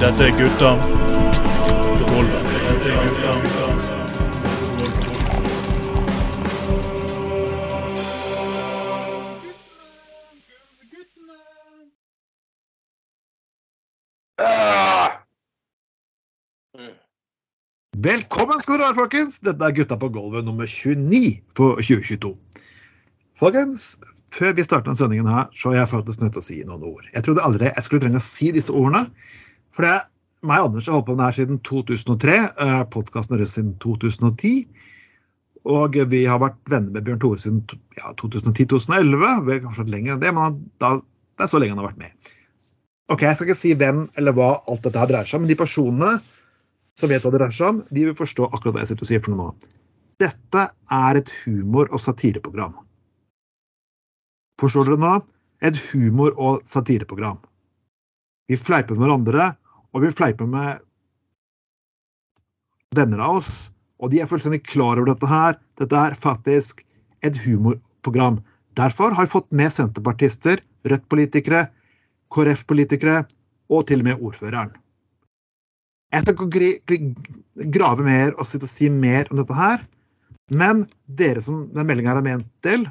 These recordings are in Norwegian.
Dette er gutta. Velkommen skal dere være, folkens. Dette er Gutta på gulvet nummer 29 for 2022. Folkens, før vi starter denne sendingen her, så er jeg faktisk nødt til å si noen ord. Jeg trodde aldri jeg skulle trenge å si disse ordene. For det er meg og Anders har holdt på med det her siden 2003. Eh, Podkasten er siden 2010. Og vi har vært venner med Bjørn Tore siden ja, 2010-2011. Vi kanskje lenger enn det, men da, det er så lenge han har vært med. Ok, Jeg skal ikke si hvem eller hva alt dette her dreier seg om, men de personene som vet hva det dreier seg om, de vil forstå akkurat hva jeg sitter og sier for noe nå. Dette er et humor- og satireprogram. Forstår dere nå? Et humor- og satireprogram. Vi fleiper med hverandre, og vi fleiper med venner av oss. Og de er fullstendig klar over dette her. Dette er faktisk et humorprogram. Derfor har vi fått med senterpartister, Rødt-politikere, KrF-politikere og til og med ordføreren. Jeg skal ikke grave mer og si mer om dette her, men dere som den meldinga er ment til,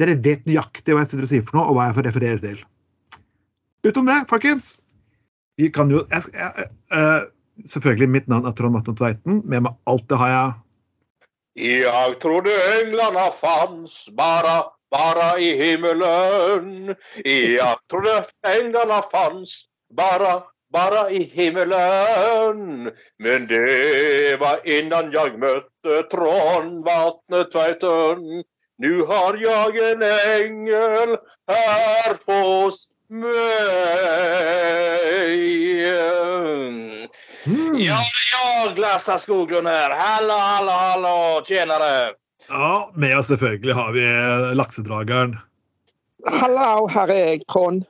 dere vet nøyaktig hva jeg sitter og sier for noe, og hva jeg får referere til. Utom det, folkens Vi kan jo jeg, jeg, jeg, Selvfølgelig, mitt navn er Trond Vatne Tveiten. Med meg alltid har jeg Jeg trodde englene fanns bara, bara i himmelen. Jeg trodde englene fanns bara, bara i himmelen. Men det var innan jeg møtte Trond Vatne Tveiten. Nu har jag en ängel här hos mig. Mm. Ja, jag, Lasse Skoglund här. Hallå, hallå, hallå, tjenare! Ja, med oss selvfølgelig har vi laksedrageren. Hallo, her er jeg, Trond.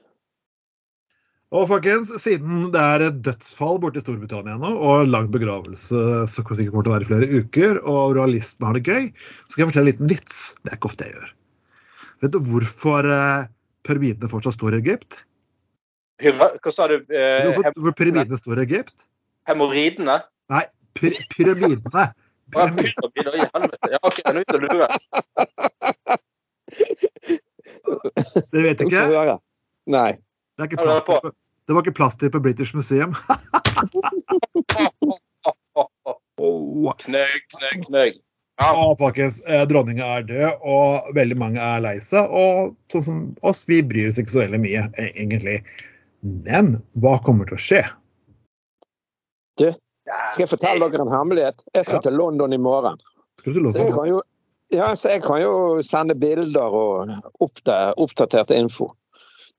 Og folkens, siden det er et dødsfall borte i Storbritannia nå, og lang begravelse som sikkert kommer til å være i flere uker, og royalisten har det gøy, så skal jeg fortelle en liten vits. Det er ikke ofte jeg gjør. Vet du hvorfor eh, pyramidene fortsatt står i Egypt? Hva hva sa du? Eh, Hvorfor, hvorfor pyramidene står i Egypt? hemoroidene? Nei, py pyramidene. Å, Pyramid- pyramid, i helvete. Ja, OK, nå er. Dere vet ikke? Nei. Det, er ikke plass til, det var ikke plass til på British Museum. oh. Knøgg, knøgg, knøgg. Ja. Og folkens. eh, Dronninga er død, og veldig mange er lei seg. Og sånn som oss, vi bryr oss ikke så veldig mye, e- egentlig. Men hva kommer til å skje? Du, Skal jeg fortelle dere en hemmelighet? Jeg skal Ja. til London i morgen. Skal du love Så jeg kan jo, ja, så jeg kan jo sende bilder og oppdaterte info.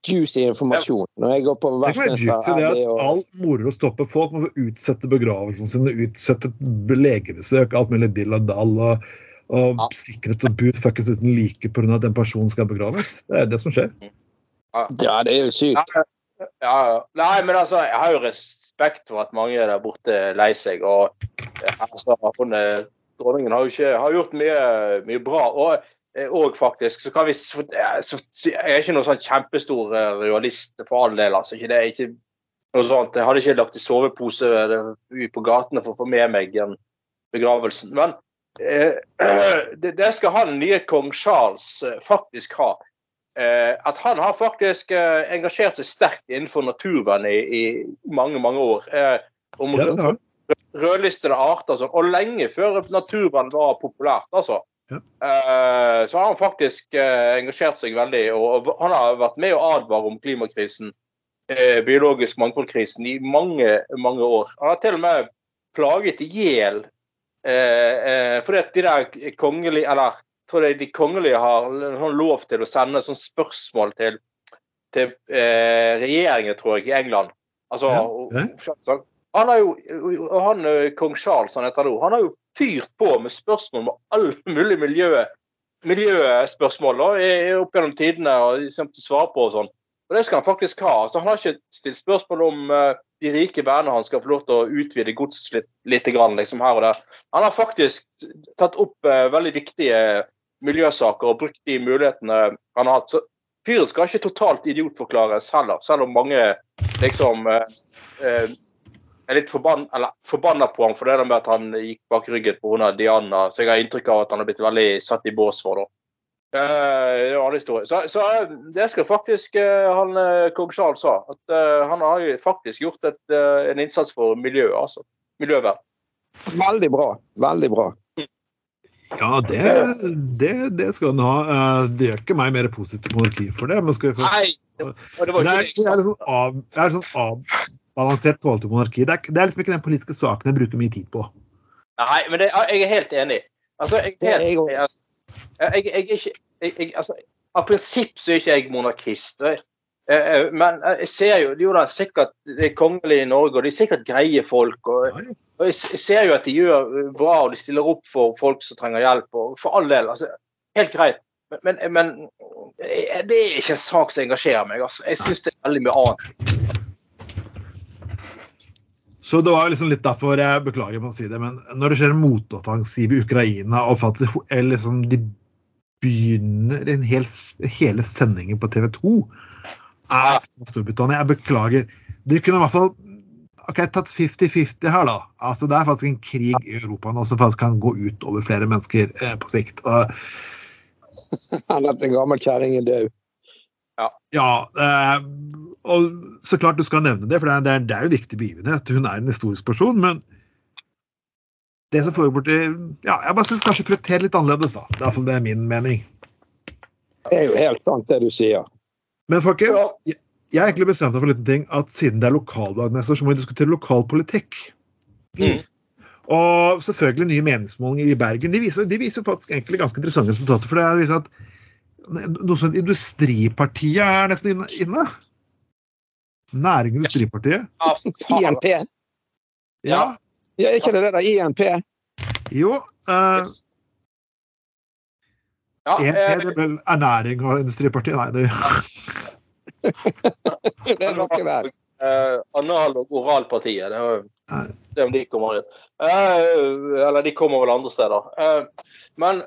Juicy informasjon. Når jeg går på er Westminster juicy det er og all moro stopper. Folk må få utsette begravelsen sin, utsette legebesøk, alt mulig dill og dall. Og, og Ja. sikkerhetsoppbud fuckings uten like pga. at den personen skal begraves. Det er det som skjer. Ja, det er jo sykt. Ja, ja. Nei, men altså, jeg har jo respekt for at mange der borte er lei seg. Og eh, altså, hun, eh, dronningen har jo ikke har gjort mye, mye bra. Og, og faktisk så kan vi eh, Jeg er ikke noen sånn kjempestor eh, realist for all del. altså. Ikke det, ikke noe sånt. Jeg hadde ikke lagt i sovepose eh, ut på gatene for å få med meg den begravelsen. Men eh, det, det skal han nye kong Charles eh, faktisk ha. Eh, at han har faktisk eh, engasjert seg sterkt innenfor naturvern i, i mange, mange år. Eh, om Ja, rødlistede arter sånn. Og lenge før naturvern var populært, altså. Ja. Uh, så har han faktisk uh, engasjert seg veldig, og, og han har vært med å advare om klimakrisen, uh, biologisk mangfoldkrisen, i mange, mange år. Han har til og med plaget i hjel fordi at de der kongelige Eller fordi de kongelige har lov til å sende sånn spørsmål til, til regjeringen, tror jeg, i England. Altså, Ja, ja. Han har jo, han, eh, Kong Charles han heter nå, han har jo fyrt på med spørsmål om alle mulige miljø, miljøspørsmål da, opp gjennom tidene og til svare på og sånn. Og det skal han faktisk ha. Så han har ikke stilt spørsmål om uh, de rike vennene hans skal få lov til å utvide gods litt, litt grann, liksom her og der. Han har faktisk tatt opp uh, veldig viktige miljøsaker og brukt de mulighetene han har hatt. Så fyren skal ikke totalt idiotforklares heller, selv om mange liksom uh, er litt forbann, forbanna på ham for det med at han gikk bak ryggen pga. Diana. Så jeg har inntrykk av at han har blitt veldig satt i bås for da. Uh, det er en annen historie. Så, så uh, det skal faktisk uh, han eh, kong Charles sa. At eh, han har jo faktisk gjort et, eh, en innsats for miljøet, altså. Miljøvern. Veldig bra. Veldig bra. Ja, det, det, det skal han ha. Eh, Det gjør ikke meg mer positiv til monarki for det. Men skal vi få Nei! det- det var Men det er, det. det er sånn av, det er sånn avbalansert forhold til monarki. Det er, det er liksom ikke den politiske saken jeg bruker mye tid på. Nei, men det, jeg er helt enig. Altså, jeg, er helt, jeg, altså, jeg, jeg, er ikke jeg, jeg, altså, Av prinsipp så er ikke jeg monarkist. eh, eh, Men jeg ser jo Jo da, sikkert det er kongelige i Norge, og de er sikkert greie folk. og og jeg ser jo at de gjør eh, bra, og de stiller opp for folk som trenger hjelp. og For all del. altså, Helt greit. Men, men, men det er ikke en sak som engasjerer meg. altså. Jeg syns det er veldig mye annet. Så det var liksom litt derfor jeg beklager på å si det, men når det skjer en motoffensiv i Ukraina, og faktisk liksom de begynner en hel, hele sendingen på TV 2 er Storbritannia. Jeg beklager. du kunne i hvert fall ok, tatt 50-50 her, da. Altså, det er faktisk en krig i Europa nå som faktisk kan gå ut over flere mennesker eh, på sikt. Han Han at en gammel kjerring er død. Ja, eh, og så klart du skal nevne det, for det er, det er, jo en viktig begivenhet. Hun er en historisk person, men det som foregår borti Ja, jeg bare syns kanskje prioriter litt annerledes, da. Det er det er min mening. Det er jo helt sant, det du sier. Men folkens, jeg, jeg har egentlig bestemt meg for en liten ting, at siden det er lokalvalg neste år, så må vi diskutere lokalpolitikk. Mm. Og selvfølgelig nye meningsmålinger i Bergen. De viser, de viser faktisk egentlig ganske interessante resultater. For det viser at noe som Industripartiet er nesten inne. inne. Næring- Industripartiet. Ja, INP. Ja. Ja, er ikke det det der INP? Jo. Eh, Ja, ENP, eh, det er vel Ernæring og Industripartiet? Nei, det Det er noe der. eh, Anal- og oralpartiet. Det er det om de kommer inn. Eh, eller de kommer vel andre steder. Eh, men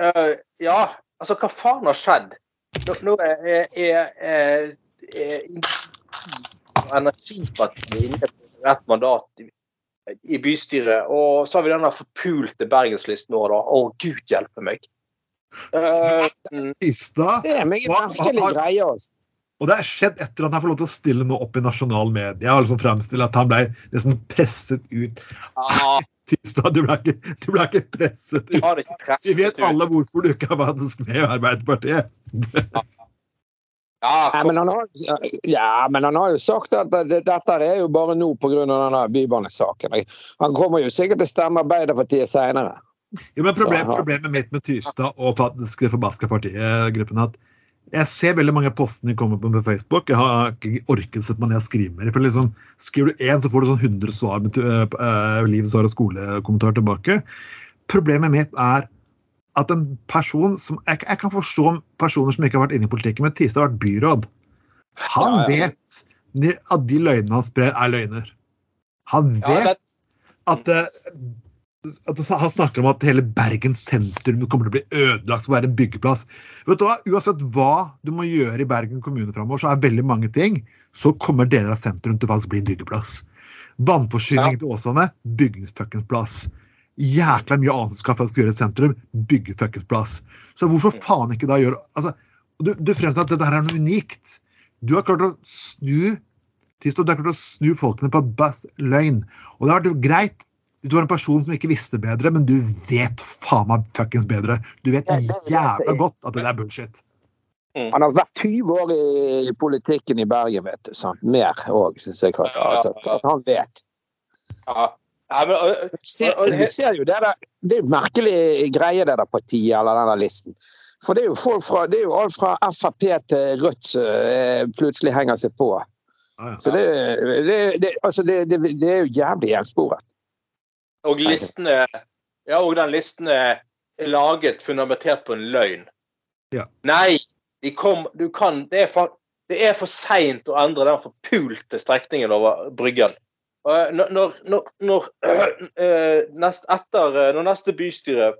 eh, ja, altså hva faen har skjedd? Nå, nå er, er, er, er Energipartiet inne på rett mandat i, i bystyret, og så har vi denne forpulte bergenslisten nå, da. Å, gud hjelpe meg. Eh, mm, Det er mye Hva- merkelig greie. altså. Og det har skjedd etter at han får lov til å stille nå opp i nasjonal medie og liksom fremstille at han ble nesten presset ut. ja, Tystad, du ble ikke, du ble ikke presset vi ut. Vi vet alle hvorfor du ikke er med i Arbeiderpartiet. Ja, ja, men han har, ja, men han har jo sagt at det, dette er jo bare nå pga. bybanesaken. Han kommer jo sikkert til å stemme Arbeiderpartiet seinere. Ja, men problem, Problemet mitt med Tystad og faktisk det forbaska partiet-gruppen at jeg ser veldig mange av postene de kommer på på Facebook. Jeg har ikke orket sette meg ned og skrive mer. For liksom, skriver du én, så får du sånn 100 svar med uh, liv, svar og skolekommentar tilbake. Problemet mitt er at en person som Jeg, jeg kan forstå personer som ikke har vært inne i politikken, men Tystad har vært byråd. Han vet at de løgnene han sprer, er løgner. Han vet at, eh, at han snakker om at hele Bergen sentrum kommer til å bli ødelagt som være en byggeplass. Vet du hva? Uansett hva du må gjøre i Bergen kommune framover, så er veldig mange ting, så kommer deler av sentrum til å faktisk bli en byggeplass. Vannforsyning til Åsane, byggingsfuckings plass. Jækla mye annet som skal faktisk gjøre i sentrum, Byggefuckings plass. Så hvorfor faen ikke da gjøre altså, Du, du fremstår at dette her er noe unikt. Du har klart å snu Tisto, du har klart å snu folkene på bass løgn. Og det har vært greit. Du var en person som ikke visste bedre, men du vet faen meg fuckings bedre. Du vet jævla godt at det er bullshit. Han har vært 20 år i politikken i Bergen, vet du. Sant? Mer òg, syns jeg. Har, altså, at han vet. ja. Ja, men, Du ser, du ser jo det der Det er jo merkelig greie, det der partiet eller den der listen. For det er jo folk fra Det er jo alt fra Frp til Rødt som eh, plutselig henger seg på. Så det, det, det, altså det, det, det er jo jævlig gjensporet. Og listene Ja, og den listen er laget fundamentert på en løgn. Ja. Nei, de kom Du kan Det er for, det er for seint å endre den forpulte strekningen over Bryggen. Og Når, når, når, øh, nest, etter, øh, når neste bystyre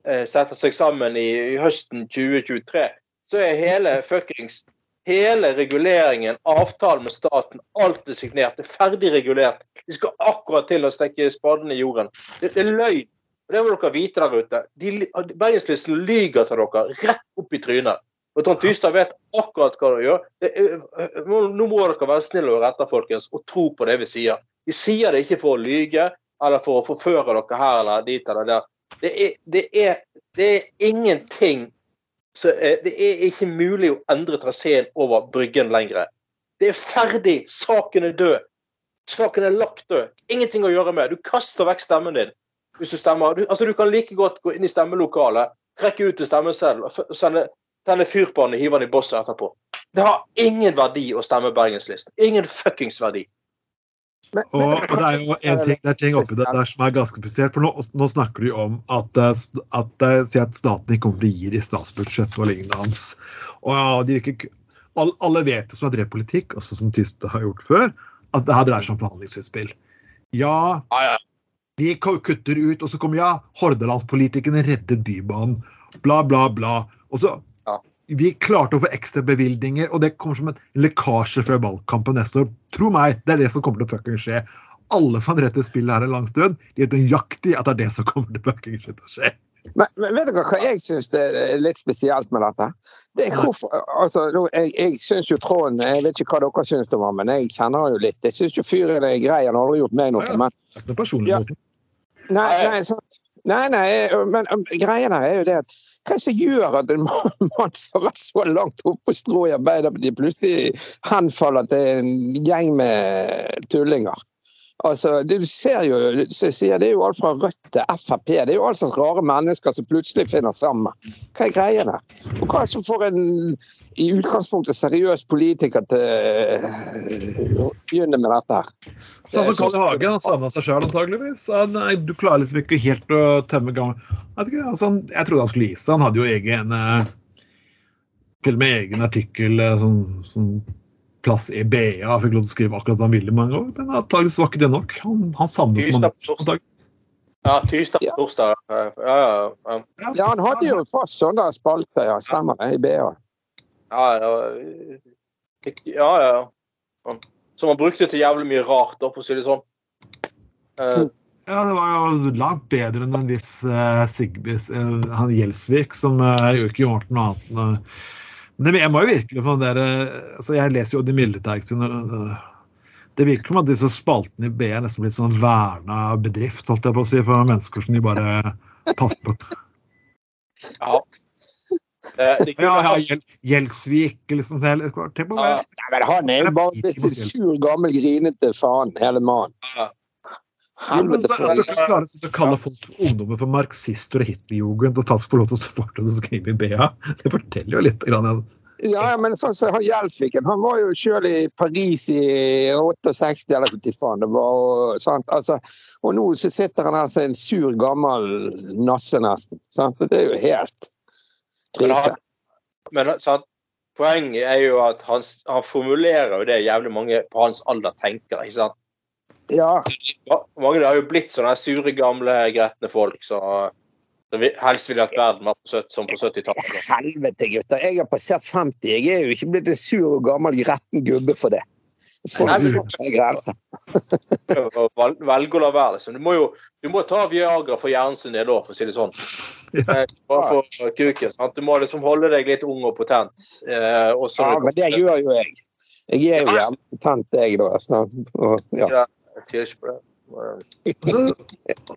setter seg sammen i, i høsten 2023, så er hele fuckings Hele reguleringen, avtalen med staten, alt er signert. Det er ferdig regulert. De skal akkurat til å stikke spaden i jorden. Det, det er løgn. Og Det må dere vite der ute. De, Bergenslisten lyger til dere rett opp i trynet. Og Trond Tystad vet akkurat hva de gjør. Det, er- nå nå må dere være snille og rette, folkens, og tro på det vi sier. Vi sier det ikke for å lyge eller for å forføre dere her eller dit eller der. Det er, det er, det er ingenting så eh, Det er ikke mulig å endre traseen over Bryggen lenger. Det er ferdig. Saken er død. Saken er lagt død. Ingenting å gjøre med. Du kaster vekk stemmen din hvis du stemmer. Du, altså, du kan like godt gå inn i stemmelokalet, trekke ut en stemmeseddel og sende, tenne fyr og hive den i bosset etterpå. Det har ingen verdi å stemme Bergenslisten. Ingen fuckings verdi. Men, Og, og det er jo en ting, det er ting oppi det der som er ganske spesielt. For nå, nå snakker jo om at, eh, at, eh, at staten ikke kommer til å gi det i statsbudsjettet og lignende hans. Og ja, de ikke, alle, alle vet jo som har drevet politikk, også som Tyste har gjort før, at det her dreier seg om forhandlingsutspill. Ja, Ja, ja. vi kutter ut, og så kommer ja, Hordalandspolitikerne reddet Bybanen. Bla, bla, bla. Og så. Vi klarte å få ekstra bevilgninger, og det kommer som en lekkasje før valgkampen neste år. Tro meg, det er det som kommer til å fucking skje. Alle som har rett til spillet her en lang stund, de vet nøyaktig at det er det som kommer til å fucking å skje. Men, men vet dere hva jeg syns er litt spesielt med dette? Det er hvorfor, altså, jeg jeg syns jo Trond Jeg vet ikke hva dere syns om var, men jeg kjenner han jo litt. Jeg syns jo fyren er grei, han har aldri gjort meg noe. Ja, ja. Men, Det er ikke noe personlig Ja. Nei. nei, sant. Nei, nei, men greia er jo det at hva som gjør at en mann som har vært så langt oppe på strå i Arbeiderpartiet, plutselig henfaller til en gjeng med tullinger? Altså, Du ser jo sier, det er jo alt fra Rødt til Frp. Det er jo all slags rare mennesker som plutselig finner sammen. Hva er greiene? Og hva er det som får en i utgangspunktet seriøs politiker til øh, å begynne med dette her? Sånn som Carl. Hagen, han savna seg sjøl antageligvis. Nei, du klarer liksom ikke helt å temme gammel Jeg, altså, jeg trodde han skulle gi seg. Han hadde jo egen eh, til og med egen artikkel eh, som, som plass i BA. Han fikk lov til å skrive akkurat det han ville mange år, men antakeligvis var ikke det nok. Han, han savnet Tystad man, på torsdag. Ja, Ja. på torsdag. Ja, ja, ja. Ja, han hadde jo fast sånne der spalte, ja, stemmer det, i BA. Ja, ja, ja, ja. Som han brukte til jævlig mye rart, for å si det sånn. Eh, Ja, det var jo langt bedre enn en viss uh, Sigbis, uh, han Gjelsvik, som uh, jo ikke gjorde noe annet enn uh, Men det, jeg må jo virkelig få den der, eh, altså Jeg leser jo de militærene. Uh, det virker som at disse spaltene i B er nesten blitt sånn verna bedrift, holdt jeg på å si, for mennesker som de bare passer på. ja. Eh, Ja, ja, Gjelsvik, liksom. Hele, tenk på Ja. Nei, men han er jo bare en sur, gammel, grinete faen, hele mannen. Men Helvete så for er det ikke klare å kalle folk ungdommer for marxister og hitlerjugend og faktisk få lov til å fortsette å skrive i BA. Det forteller jo litt. Grann, Ja, ja, men sånn som han Gjelsviken, han var jo sjøl i Paris i 68 eller hva faen det var. Og, sant? Altså, og nå så sitter han her som en sur, gammel nasse, nesten. Sant? Det er jo helt Men krise. han- Men sant? poenget er jo at han, han formulerer jo det jævlig mange på hans alder tenker. ikke sant? Ja, Mange har jo blitt sånne sure, gamle, gretne folk så Helst vil jeg at verden var på søt, som på 70-tallet. helvete, gutter. Jeg har passert 50. Jeg er jo ikke blitt en sur og gammel, gretten gubbe for det. For Velge å la være. Liksom. Du må jo du må ta Viagra for hjernen sin del òg, for å si det sånn. Ja. Eh, Bare for kuken. Sant? Du må liksom holde deg litt ung og potent. Eh, Ja, men det gjør jo jeg. Jeg er jo jævlig potent, jeg, da. Sant? Og, ja. Det.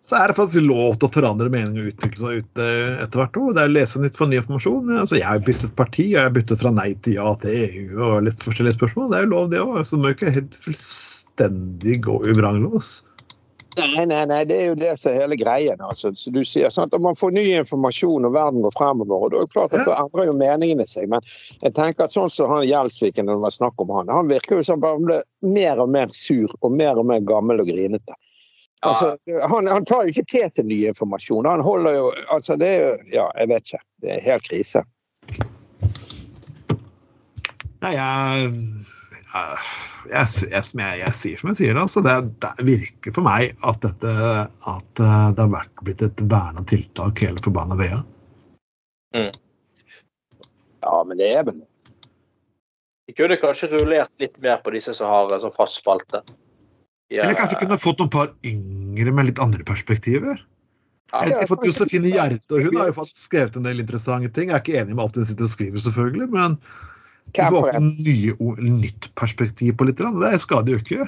Så, er det faktisk lov til å forandre mening og utvikle seg ut etter hvert. Det er å lese nytt for ny informasjon. Altså, jeg har byttet parti, og jeg har byttet fra nei til ja til EU og litt forskjellige spørsmål. Det er jo lov, det òg. Så må ikke helt fullstendig gå i vranglås. Nei, nei, nei, det er jo det som er hele greien. Altså. Så du sier sant? Om man får ny informasjon og verden går fremover, og da er det klart at da endrer jo meningene seg. Men jeg tenker at sånn som han Gjelsviken, når det var snakk om han, han virker jo som han ble mer og mer sur og mer og mer gammel og grinete. Altså, han, han tar jo ikke til til ny informasjon. Han holder jo Altså, det er jo Ja, jeg vet ikke. Det er helt krise. Nei, jeg, jeg, jeg, jeg, jeg, jeg sier som jeg sier, altså, det, det virker for meg at, dette, at eh, det har vært blitt et verna tiltak hele forbanna vea. Ja, men det er vel De kunne kanskje rullert litt mer på disse som har sånn fast spalte. Ja, Eller kanskje kunne fått noen par yngre med litt andre perspektiver? ja. Jeg har fått Josefine Gjerde, og hun har jo fått skrevet en del interessante ting. Jeg er ikke enig med alt hun sitter og skriver, selvfølgelig, men du får et nytt perspektiv på litt. Det skader jo ikke.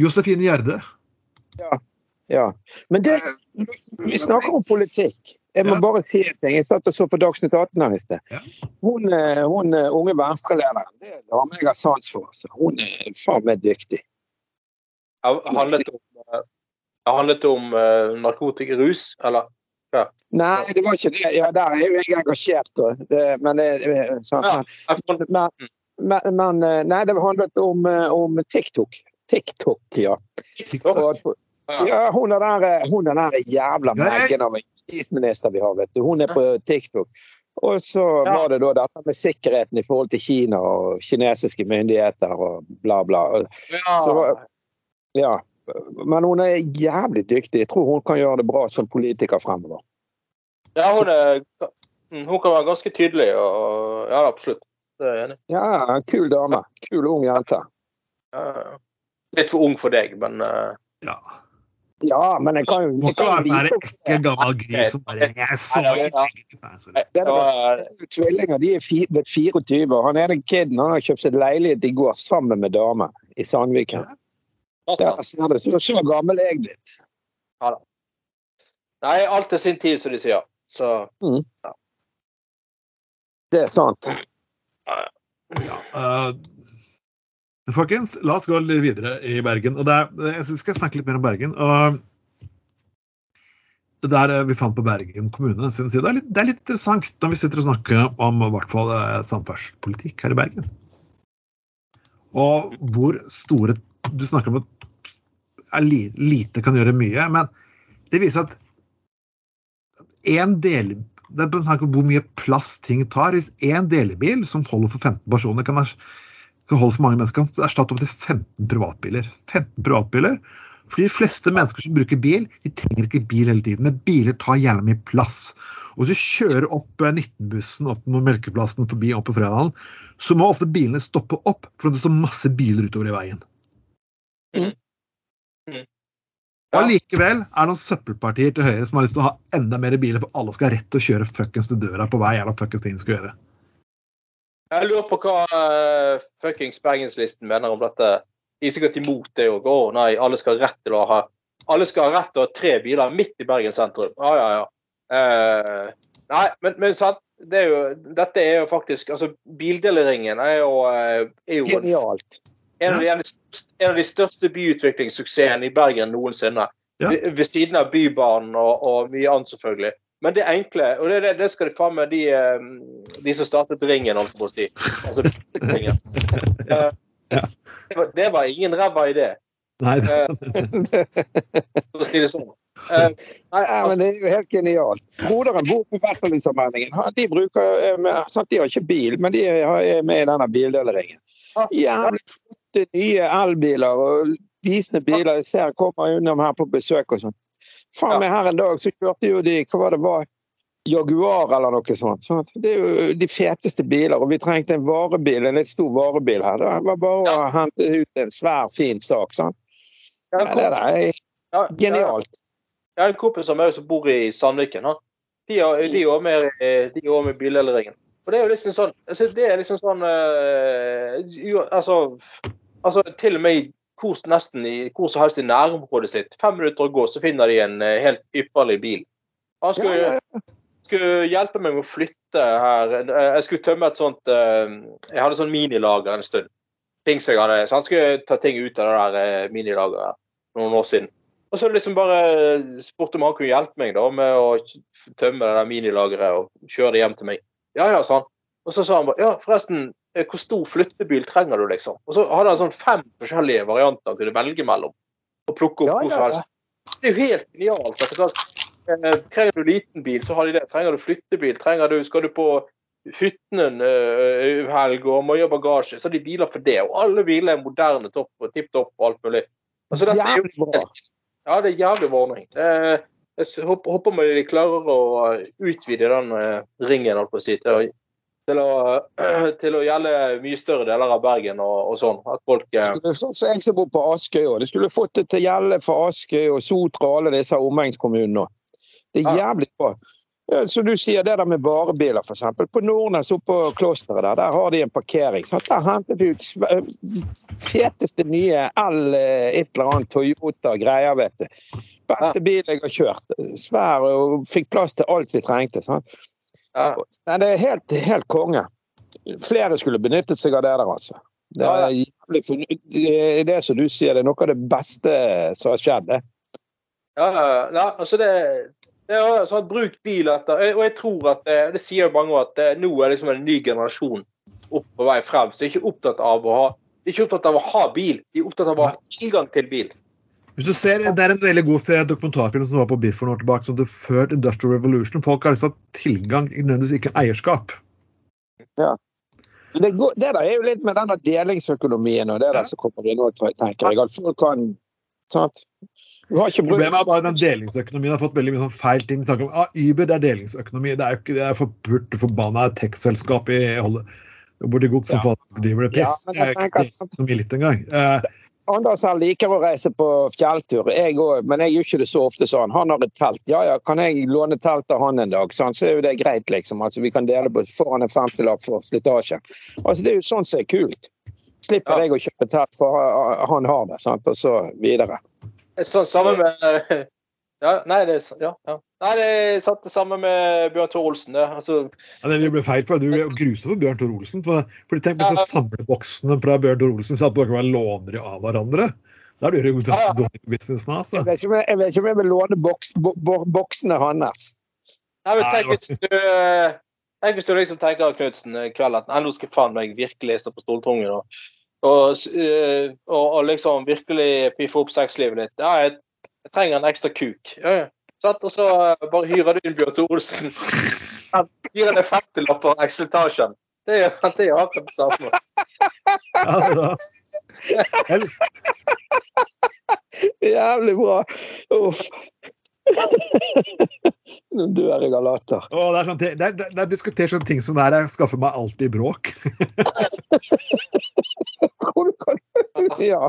Josefine Gjerde. Ja. ja. Men det, vi snakker om politikk. Jeg må Ja. bare si en ting. Jeg satt og så på Dagsnytt 18 her i sted. Ja. Hun, eh, hun eh, unge Venstre-lederen, det er dame jeg har sans for. Altså. Hun er faen meg dyktig. Det handlet om, eh, handlet om narkotikarus, eller? Nei, det var ikke det. Ja, der er jo jeg engasjert, da. Det, men det sånn. Ja. Men, men, men eh, Nei, det handlet om, eh, om TikTok. TikTok, ja. Og, Ja. ja hun er der, eh, hun er der jævla meggen av en justisminister vi har, vet du. Hun er på TikTok. Og så Ja. var det da dette med sikkerheten i forhold til Kina og kinesiske myndigheter og bla, bla. Ja. Så Ja. Men hun er jævlig dyktig. Jeg tror hun kan gjøre det bra som politiker fremover. Ja, hun, er, mm, hun kan være ganske tydelig, og ja, absolutt. Det er jeg enig i. Ja, kul dame. Kul ung jente. Ja, ja. Litt for ung for deg, men uh... Ja. Ja, men jeg kan jo Hun skal være en ekkel gammel gris som bare Jeg så Ja, ja, ja. ikke er Tvillinger de er blitt 24. og Han ene kiden han har kjøpt seg leilighet i går sammen med dame i Sandviken. Der ser du. Så, så gammel er jeg blitt. Nei, alt til sin tid, som de sier. Så Det er sant. Uh, folkens, la oss gå litt videre i Bergen. og det er, Jeg skal snakke litt mer om Bergen. og Det der eh, vi fant på Bergen kommune sin side, det er litt, det er litt interessant når vi sitter og snakker om i hvert fall eh, samferdselspolitikk her i Bergen. Og hvor store Du snakker om at lite kan gjøre mye, men det viser at en del det er på tanke om hvor mye plass ting tar. Hvis én delebil som holder for 15 personer, kan, kan holde for mange mennesker, kan erstatte opptil 15 privatbiler. 15 privatbiler. For de fleste mennesker som bruker bil, de trenger ikke bil hele tiden, men biler tar gjerne mye plass. Og hvis du kjører opp eh, 19-bussen opp mot Melkeplassen forbi opp på Fredalen, så må ofte bilene stoppe opp, for det står masse biler utover i veien. Mm. Og Allikevel er det noen søppelpartier til høyre som har lyst til å ha enda mer biler, for alle skal ha rett til å kjøre fuckings til døra på hver jævla fuckings ting de skal gjøre. jeg lurer på hva uh, fuckings Bergenslisten mener om dette. De er sikkert imot det òg. Å nei, alle skal ha rett til å ha alle skal ha rett til å ha tre biler midt i Bergen sentrum. Ah, ja, ja. Uh, nei, men, men sant, det er jo, dette er jo faktisk altså Bildeleringen er jo, eh, er jo Genialt. En av, de, en av de største byutviklingssuksessene i Bergen noensinne. Ja. Ved, ved siden av Bybanen og, og mye annet, selvfølgelig. Men det enkle, og det, det, det skal de faen meg de, eh, de som startet Ringen, holdt jeg på å si. Altså, ringen. Eh, Ja. det, var, det var ingen ræva idé, Nei, for å si det sånn. Uh, nei, Ja, men altså, det er jo helt genialt. Broderen bor på Vetterlidsammenhengen. De bruker, er sant, de har ikke bil, men de er er med i denne bildeleringen. Jævlig flotte nye elbiler og visende biler. Jeg ser kommer innom her på besøk og sånt. Faen meg her en dag så kjørte jo de hva var det var, Jaguar eller noe sånt. sant? Det er jo de feteste biler, og vi trengte en varebil, en litt stor varebil her. Det var bare å hente ut en svær, fin sak. sant? Ja, det er det. genialt. Jeg har en kompis som også bor i Sandviken. Han. De er òg med, med bildeleringen. Og det er jo liksom sånn altså, Det er liksom sånn uh, altså, altså Til og med hvor, nesten i hvor som helst i nærområdet sitt. Fem minutter å gå, så finner de en eh, helt ypperlig bil. Han skulle, Ja, ja, skulle hjelpe meg med å flytte her. Jeg skulle tømme et sånt eh, Jeg hadde sånn minilager en stund. Ting som jeg hadde, så han skulle ta ting ut av det der eh, minilageret noen år siden. Og så liksom bare spurte om han kunne hjelpe meg da med å tømme det der minilageret og kjøre det hjem til meg. Ja, ja, sa han. Og så sa han bare ja, forresten, eh, hvor stor flyttebil trenger du, liksom? Og så hadde han sånn fem forskjellige varianter han kunne velge mellom. Og plukke opp Ja, hvor som helst. Det er jo helt genialt. at eh, Trenger du liten bil, så har de det. Trenger du flyttebil, trenger du, skal du på hytten en eh, helg og må gjøre bagasje, så har de biler for det. Og alle biler er moderne, topp og tipp topp og alt mulig. Altså, dette er jo bra. Ja, det er jævlig varning. Eh, jeg håper, håper de klarer å utvide den eh, ringen holdt på å si, til, å, til, å, til å gjelde mye større deler av Bergen og, og sånn. At folk eh, Skulle- Sånn som jeg som bor på Askøy òg. Det skulle fått det til gjelde for Askøy og Sotra og alle disse omegnskommunene òg. Det er jævlig bra. Ja, som du sier det der med varebiler, f.eks. På Nordnes oppe på klosteret der, der har de en parkering. Sant? Der hentet vi ut feteste nye L eh, et eller annet Toyota-greier, vet du. Beste bil jeg har kjørt. Svær og fikk plass til alt vi trengte. Sant? Ja, Nei, det er helt, helt konge. Flere skulle benyttet seg av det der, altså. Det er, forny- det som du sier, det er noe av det beste som har skjedd. Det. ja, ja, ja, altså det, det er sånn Bruk bil etter Og jeg tror at det, det sier jo mange at det, nå er liksom en ny generasjon opp på vei frem. Så de er ikke opptatt av å ha de er ikke opptatt av å ha bil, de er opptatt av å ha tilgang til bil. Hvis du ser, Det er en veldig god dokumentarfilm som var på Biff for noen år tilbake, som The Third Industrial Revolution. Folk har liksom tilgang, nødvendigvis ikke eierskap. Ja. Det, går, det der er jo litt med den delingsøkonomien og det der Ja. som kommer inn nå, tenker jeg. At folk kan sant? Problemet er bare at delingsøkonomien har fått veldig mye sånn feil ting. Tanken om, ah, Uber det er delingsøkonomi. Det er jo ikke det er forpurt forbanna tech-selskap i Holde- hvor de godt som Ja. faktisk driver det piss. Ja, det er jo ikke delingsøkonomi litt engang. Eh, Anders her liker å reise på fjelltur, jeg òg, men jeg gjør ikke det så ofte sånn. Han har et telt. Ja ja, kan jeg låne telt av han en dag? sånn, Så er jo det greit, liksom. Altså, vi kan dele på får han en femtilapp for slitasje. Altså, det er jo sånn som er kult. Slipper Ja. jeg å kjøpe telt, for han har det, sant? og så videre. Sånn sammen med ja, Nei, det så- ja, ja. Nei, det satt sant det samme med Bjørn Tor Olsen. Det. Altså, ja, det ble feil på. Du er grusom for Bjørn Tor Olsen. For, for tenk på disse samleboksene fra Bjørn Tor Olsen, så at dere var lånere av hverandre. Da blir det jo Ja, ja. dårlig business nå. Jeg vet ikke om jeg, jeg, vet ikke om jeg vil låne boks, bo, bo, boksene hans. nei, men tenk hvis du eh, Tenk hvis du liksom tenker Knutsen i kveld at nå skal faen meg virkelig stå på stoltungen og, og, eh, og, og liksom virkelig piffe opp sexlivet ditt. Ja, jeg, jeg trenger en ekstra kuk. Ja, ja. Sånn, Og så eh, bare hyrer du inn Bjørn Tore Olsen. Han gir deg 50-lapp for eksiltasjen. Det gjør han til Jakob Safmo. Jævlig bra! Oh. Nå dør jeg av latter. Oh, det er, sånn, det er, det er diskutert sånne ting som det her. Jeg skaffer meg alltid bråk. Ja.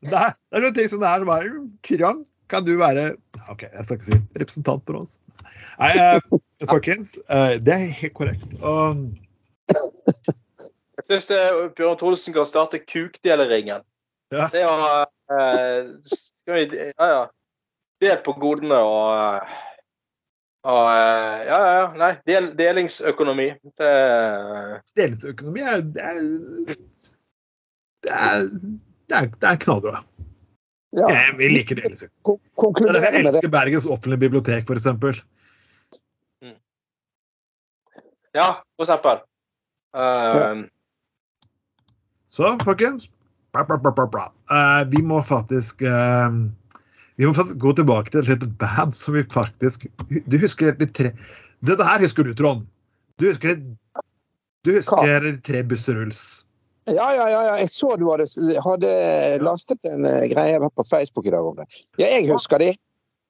Det er, det er sånne ting som det her som er Krang, kan du være OK, jeg skal ikke si representant for oss. Nei, uh, folkens, uh, det er helt korrekt. Um, Jeg syns Bjørn Tholsen kan starte Kukdeleringen. Ja. Det å uh, Skal vi Ja, ja. Del på godene og eh, og, eh, ja, ja. Nei, del, delingsøkonomi. Det delingsøkonomi det er, det er, det er, det er knallbra. Ja. Jeg, vi liker Det liksom. Konkludere jeg med det. elsker Bergens offentlige bibliotek, f.eks. Ja, for eksempel. Eh, Så, folkens bra, bra, bra, bra, bra. Eh, Vi må faktisk uh, Vi må faktisk gå tilbake til et band som vi faktisk Du husker de tre Dette her husker du, Trond. Du husker, du husker de tre busseruls. Ja, ja, ja, ja. Jeg så du hadde, hadde lastet en uh, greie på Facebook i dag om det. Ja, jeg husker de.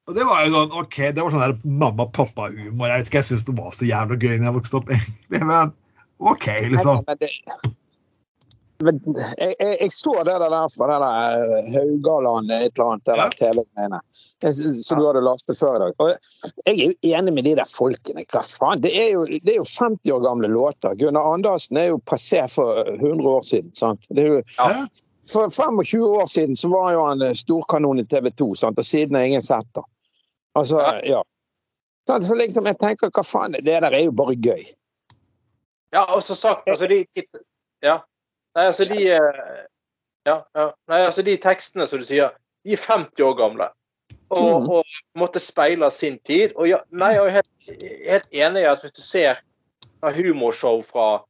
Og det var jo sånn ok, det var sånn der mamma-pappa-humor. Jeg vet ikke, jeg syns det var så jævla gøy når jeg vokste opp. egentlig, Men OK, liksom. Men det, jeg, jeg, jeg så det der fra det der eh, Haugaland et eller annet, det der TV-greiene, som du hadde lastet før i dag. Og jeg er jo enig med de der folkene. Hva faen? Det er jo, det er jo 50 år gamle låter. Gunnar Andersen er jo passé for 100 år siden. sant? Det er jo Ja. For 25 år siden så var jo han eh, storkanon i TV 2, sant? og siden har ingen sett ham. Altså, ja. Så liksom, jeg tenker, hva faen, det der er jo bare gøy. ja, og så sagt Altså, de Ja. Nei, altså, de eh, Ja, ja. Nei, altså, de tekstene som du sier, de er 50 år gamle. Og, Mm. og måtte speile sin tid. Og ja, nei, jeg er helt, helt enig i at hvis du ser humorshow fra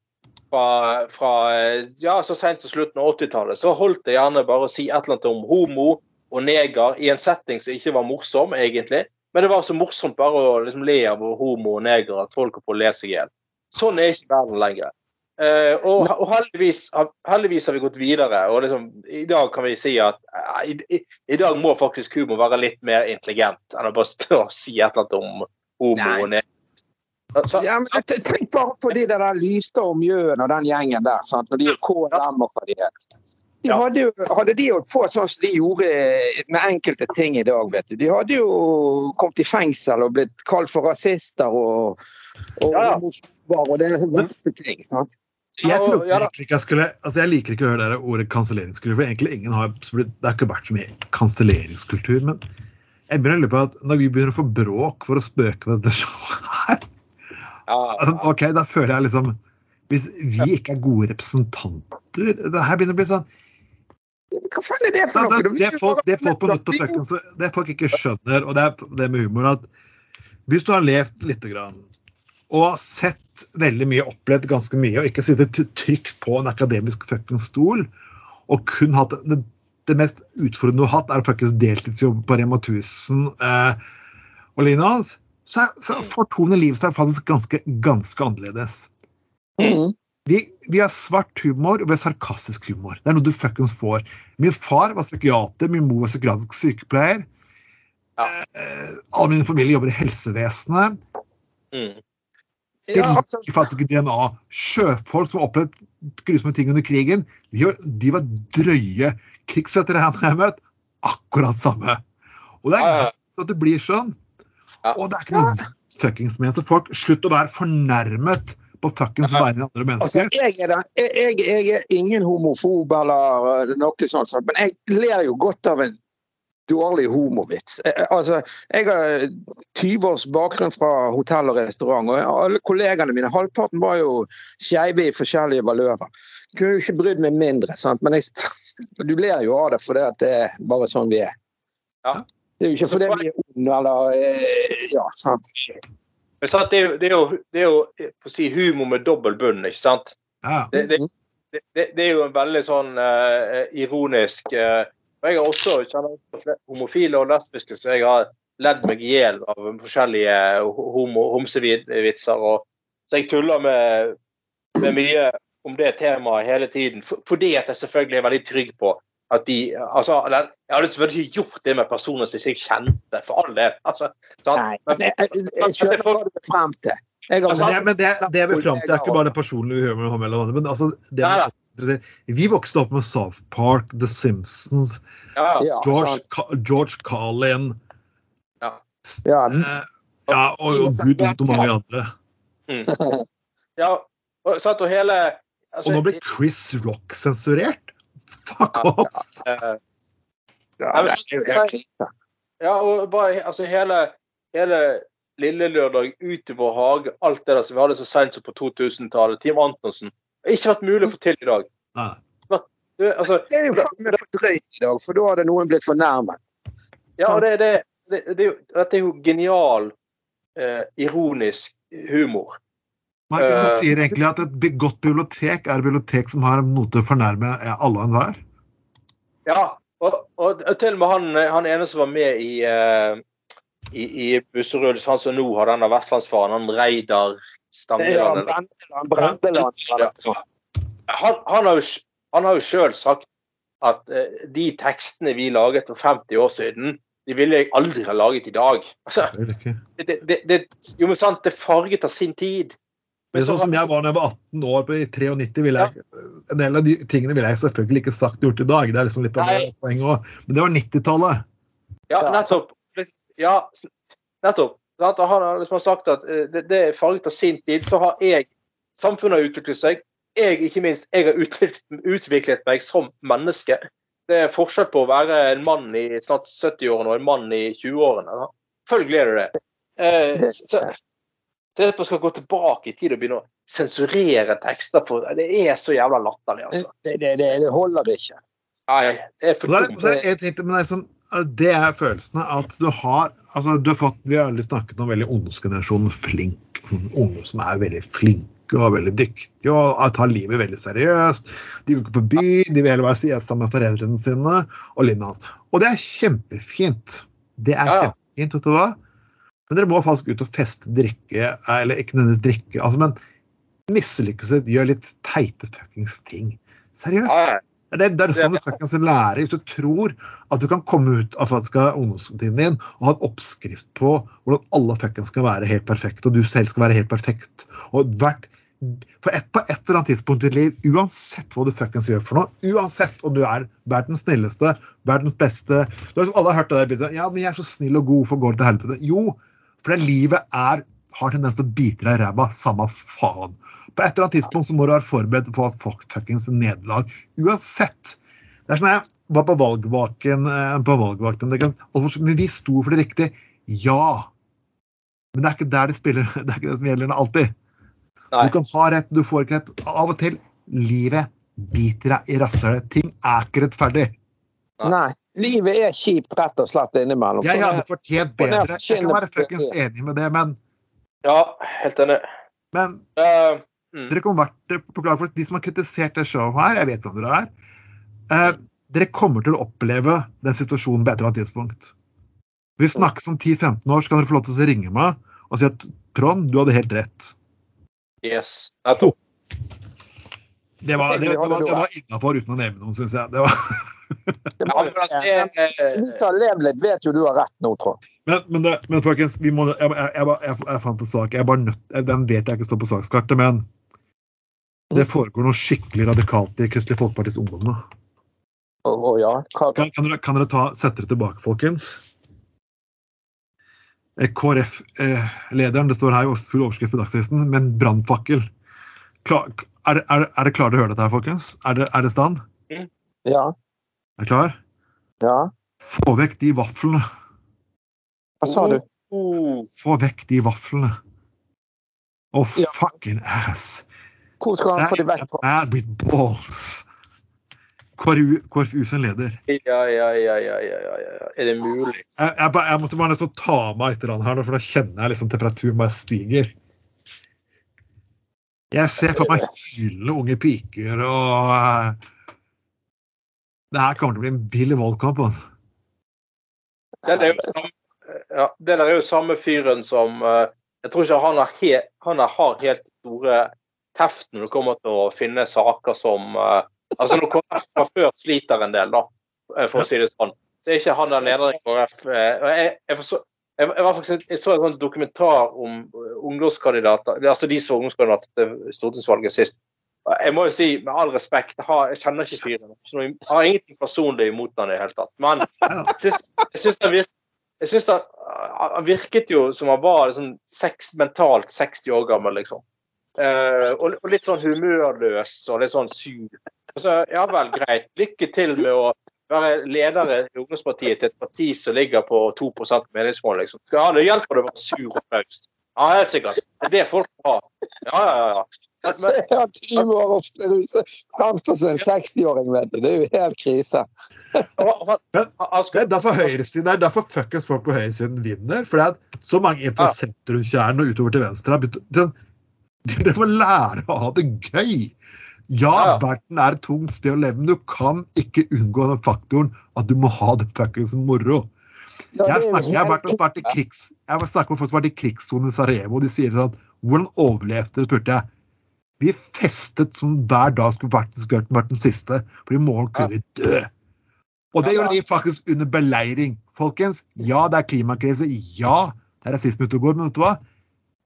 fra, fra eh, ja, så sent som slutten av 80-tallet, så holdt det gjerne bare å si et eller annet om homo og neger i en setting som ikke var morsom, egentlig. Men det var så morsomt bare å liksom le av homo og neger at folk holdt på å le seg i hjel. Sånn er ikke verden lenger. Eh, og, og heldigvis, heldigvis har vi gått videre. og liksom, I dag kan vi si at uh, i, i, i dag må faktisk humor være litt mer intelligent enn å bare stå og si et eller annet om homoen. Ja, men Tenk bare på de der Lystad og Mjøen og den gjengen der. Sant? Når de er KLM og hva de er. De hadde, jo, hadde de holdt på sånn som de gjorde med enkelte ting i dag, vet du. De hadde jo kommet i fengsel og blitt kalt for rasister og, og, Ja, ja. og det det verste ting. Sant? Jeg, Ja, trodde ja egentlig ikke jeg, skulle, altså jeg liker ikke å høre det ordet kanselleringskultur, for egentlig ingen har, det har ikke vært så mye kanselleringskultur. Men jeg begynner å lure på at når vi begynner å få bråk for å spøke med dette showet her, ja, ok, da føler jeg liksom Hvis vi ikke er gode representanter Det her begynner å bli sånn Hva faen er det for altså, noe? det, folk, det, folk på nytt og fuckings, det folk ikke skjønner, og det er det med humor, at hvis du har levd lite grann og sett veldig mye, opplevd ganske mye, og ikke sittet trygt på en akademisk fuckings stol, og kun hatt det, det mest utfordrende du har hatt, er faktisk deltidsjobb på Rema 1000 eh, og lignende, så, så fortoner livet seg faktisk ganske, ganske annerledes. Mm. Vi, vi har svart humor og vi har sarkastisk humor. Det er noe du fuckings får. Min far var psykiater, min mor var psykiatrisk sykepleier. Ja. Eh, alle mine familie jobber i helsevesenet. mm. De Ja, altså, faktisk i DNA. Sjøfolk som har opplevd grusomme ting under krigen, de, var- de var drøye. Krigsveteraner jeg har møtt, akkurat samme. Og det er godt at det blir sånn. Og det er ikke noe fuckings med. Så folk, slutt å være fornærmet på fuckings vegne av andre Altså, mennesker. jeg, er da, jeg, jeg, jeg er ingen homofob eller noe sånt, men jeg ler jo godt av en dårlig homovits. Eh, Altså, jeg har 20 års bakgrunn fra hotell og restaurant, og alle kollegene mine, halvparten var jo skeive i forskjellige valører. Kunne jo ikke brydd meg mindre, sant? men jeg, du ler jo av det fordi at det er bare sånn vi er. Ja. Det er jo ikke fordi vi er onde eller eh, Ja, sant. Men sant, det, er jo, det, er jo, det er jo eh, på å si, humor med dobbel bunn, ikke sant? Ja. Det, det, det, det, det er jo en veldig sånn uh, ironisk eh, Og jeg har også kjenner homofile og lesbiske, så jeg har ledd meg i hjel av forskjellige homo- homsevitser. og Så jeg tuller med, med mye om det temaet hele tiden, for, fordi at jeg selvfølgelig er veldig trygg på at de altså, Jeg hadde selvfølgelig ikke gjort det med personer som jeg kjente, for all del. altså? Nei, jeg, jeg, jeg skjønner hva du er frem til. Jeg har Men det, men det, det jeg vil fram til, er ikke bare det personlige vi med andre, men altså, det ja, med oss Vi vokste opp med South Park, The Simpsons, Ja, George. George Carlin Ja, eh, ja, og, og gud vet hvor mange andre. ja og, sant, og hele Og altså, nå ble Chris Rock sensurert! Fuck Ja. off! Ja, ja, er. Ja, og bare altså hele, hele Lille Lørdag, Utover hage, alt det der som vi hadde så sent som på 2000-tallet, Team Antonsen, Det har ikke vært mulig å få til i dag. Nei. Det, altså, Det er jo faen meg for drøyt i dag, for da hadde noen blitt fornærmet. ja, og det, det, det, det, dette er jo genial, eh, ironisk humor. Markus han Eh, sier egentlig at et godt bibliotek er et bibliotek som har noe til å fornærme eh, alle og enhver. Ja, og, og til og med han, han ene som var med i, eh, i, i Busserud, han som nå har denne vestlandsfaren, han Reidar Det Stangeland. Brendeland, eller han, han har jo, han har jo sjøl sagt at eh, de tekstene vi laget for 50 år siden, de ville jeg aldri ha laget i dag. Altså, det, det, det, jo, men sant, det farget av sin tid. Men sånn som jeg var da jeg var 18 år på i 93, ville jeg, en del av de tingene ville jeg selvfølgelig ikke sagt og gjort i dag. Det er liksom litt av Nei. poenget òg. Men det var 90-tallet. Ja, Ja. nettopp. Ja, nettopp. Sant? Han har liksom sagt at eh, det, det er farget av sin tid. Så har jeg Samfunnet har utviklet seg. Jeg, ikke minst, jeg har utviklet, utviklet meg som menneske. Det er forskjell på å være en mann i snart 70-årene og en mann i 20-årene. da. Selvfølgelig er det det. Eh, så, at man skal gå tilbake i tid og begynne å sensurere tekster på Det er så jævla latterlig, altså. Det, det, det, det holder ikke. Nei, det er for det dumt. så er en ting til, men det er, sånn, det er følelsen av at du har altså du har fått, Vi har aldri snakket om veldig ungdomsgenerasjonen flink. Sånn, unge som er veldig flinke og veldig dyktige og tar livet veldig seriøst. De går ikke på by, de vil heller være siesta med foreldrene sine. Og lignende. Og det er kjempefint. Det er Ja, ja. kjempefint, vet du hva? Men dere må faktisk ut og feste, drikke, eller ikke nødvendigvis drikke, altså, men mislykkes gjør litt teite fuckings ting. Seriøst. Ja. Det er, det er sånn du fuckings lærer. Hvis du tror at du kan komme ut av ungdomstiden din og ha en oppskrift på hvordan alle fuckings skal være helt perfekte, og du selv skal være helt perfekt og hvert for et, På et eller annet tidspunkt i ditt liv, uansett hva du fuckings gjør for noe, uansett om du er verdens snilleste, verdens beste du har liksom, Alle har hørt det der. Ja, men jeg er så snill og god, hvorfor går det til helvete? Jo, fordi livet er, har tendens til å bite deg i ræva. Samme faen. På et eller annet tidspunkt så må du være forberedt på at folk fuckings nederlag. Uansett. Det er sånn jeg var på valgvaken eh, på valgvakten. det kan- og Men vi sto for det riktige. Ja. Men det er ikke der det spiller. Det er ikke det som gjelder alltid. Nei. Du kan ha rett, du får ikke rett. Av og til. Livet biter deg i rasshølet. Ting er ikke rettferdig. Nei. Livet er kjipt, rett og slett, innimellom. Jeg For hadde fortjent bedre. Jeg kan være fuckings enig med det, men, ja, helt enig. men uh, mm. dere kommer vært populære folk. de som har kritisert det showet her, jeg vet hvem dere er. Uh, dere kommer til å oppleve den situasjonen på et eller annet tidspunkt. Vi snakkes om 10-15 år, så kan dere få lov til å ringe meg og si at Trond, du hadde helt rett. yes. Nettopp. Det var, det, det var, det var innafor uten å nevne noen, syns jeg. Det var, Ja, men altså, eh, Vi som har levd litt, vet jo du har rett nå, Trond. men, men, det, men folkens, vi må, jeg, jeg, jeg, jeg, jeg fant en sak. Jeg bare nødt, den vet jeg ikke står på sakskartet, men det foregår noe skikkelig radikalt i Kristelig Folkepartis ungdom nå. Oh, oh, ja. Hva, Kan, kan, dere, kan dere ta, sette det tilbake, folkens? Eh, KrF-lederen, det står her i full overskrift på Dagsavisen, med en brannfakkel. Er, er, er det klare til å høre dette her, folkens? Er det, er det stand? ja. Er du klar? Ja. Få vekk de vaflene. Hva sa du? Få vekk de vaflene. Oh, Ja. fucking ass. Hvor skal han få de vekk fra? a with balls. KrFU sin leder. ja, ja, ja, ja, ja, ja, ja. Er det mulig? Jeg, jeg, jeg måtte bare nesten ta meg litt her, for da kjenner jeg liksom temperaturen bare stiger. Jeg ser for meg hylende unge piker og eh, Det her kommer til å bli en vill valgkamp. Altså. Det er jo samme, ja, det der er jo samme fyren som eh, Jeg tror ikke han har, he, han har helt store teft når det kommer til å finne saker som eh, Altså når KrF fra før sliter en del, da, eh, for å si det sånn. Det er ikke han der lederen i KrF. Jeg, jeg, forstår- jeg, jeg, jeg så en sånn dokumentar om ungdomskandidater, altså de som ungdomskandidater til stortingsvalget sist. Jeg må jo si, med all respekt, jeg, har, jeg kjenner ikke fyren. Jeg har ingenting personlig imot han i det hele tatt. Men jeg syns, syns han virket jeg synes han, virket jo som han var liksom seks, mentalt 60 år gammel, liksom. Eh, og, og litt sånn humørløs og litt sånn sur. Altså, ja vel, greit. Lykke til med å være leder i ungdomspartiet til et parti som ligger på 2 meningsmål, liksom. Ja, det hjelper det å være sur og flaut. Ja, helt sikkert. Det er det folk har. Ja, ja, ja. Jeg er at 20 år og framstår som en 60-åring, vet du. Det er jo helt krise. Men, han, han Det er derfor høyresiden er derfor fuckings folk på høyresiden vinner. For det er så mange på sentrumskjernen og utover til venstre. har begynt Dere må lære å ha det gøy! Ja, verden er et tungt sted å leve, men du kan ikke unngå den faktoren at du må ha det fuckings moro. Jeg, snakker, jeg, har vært, vært i krigs, jeg har snakket med folk som har vært i krigssonen i Sarajevo, og de sier sånn Hvordan overlevde dere? spurte jeg. Vi festet som hver dag skulle vært, vært den siste, for i morgen kunne vi dø. Og det gjør gjorde de faktisk under beleiring. Folkens, ja, det er klimakrise. Ja, det er rasisme ute og går, men vet du hva?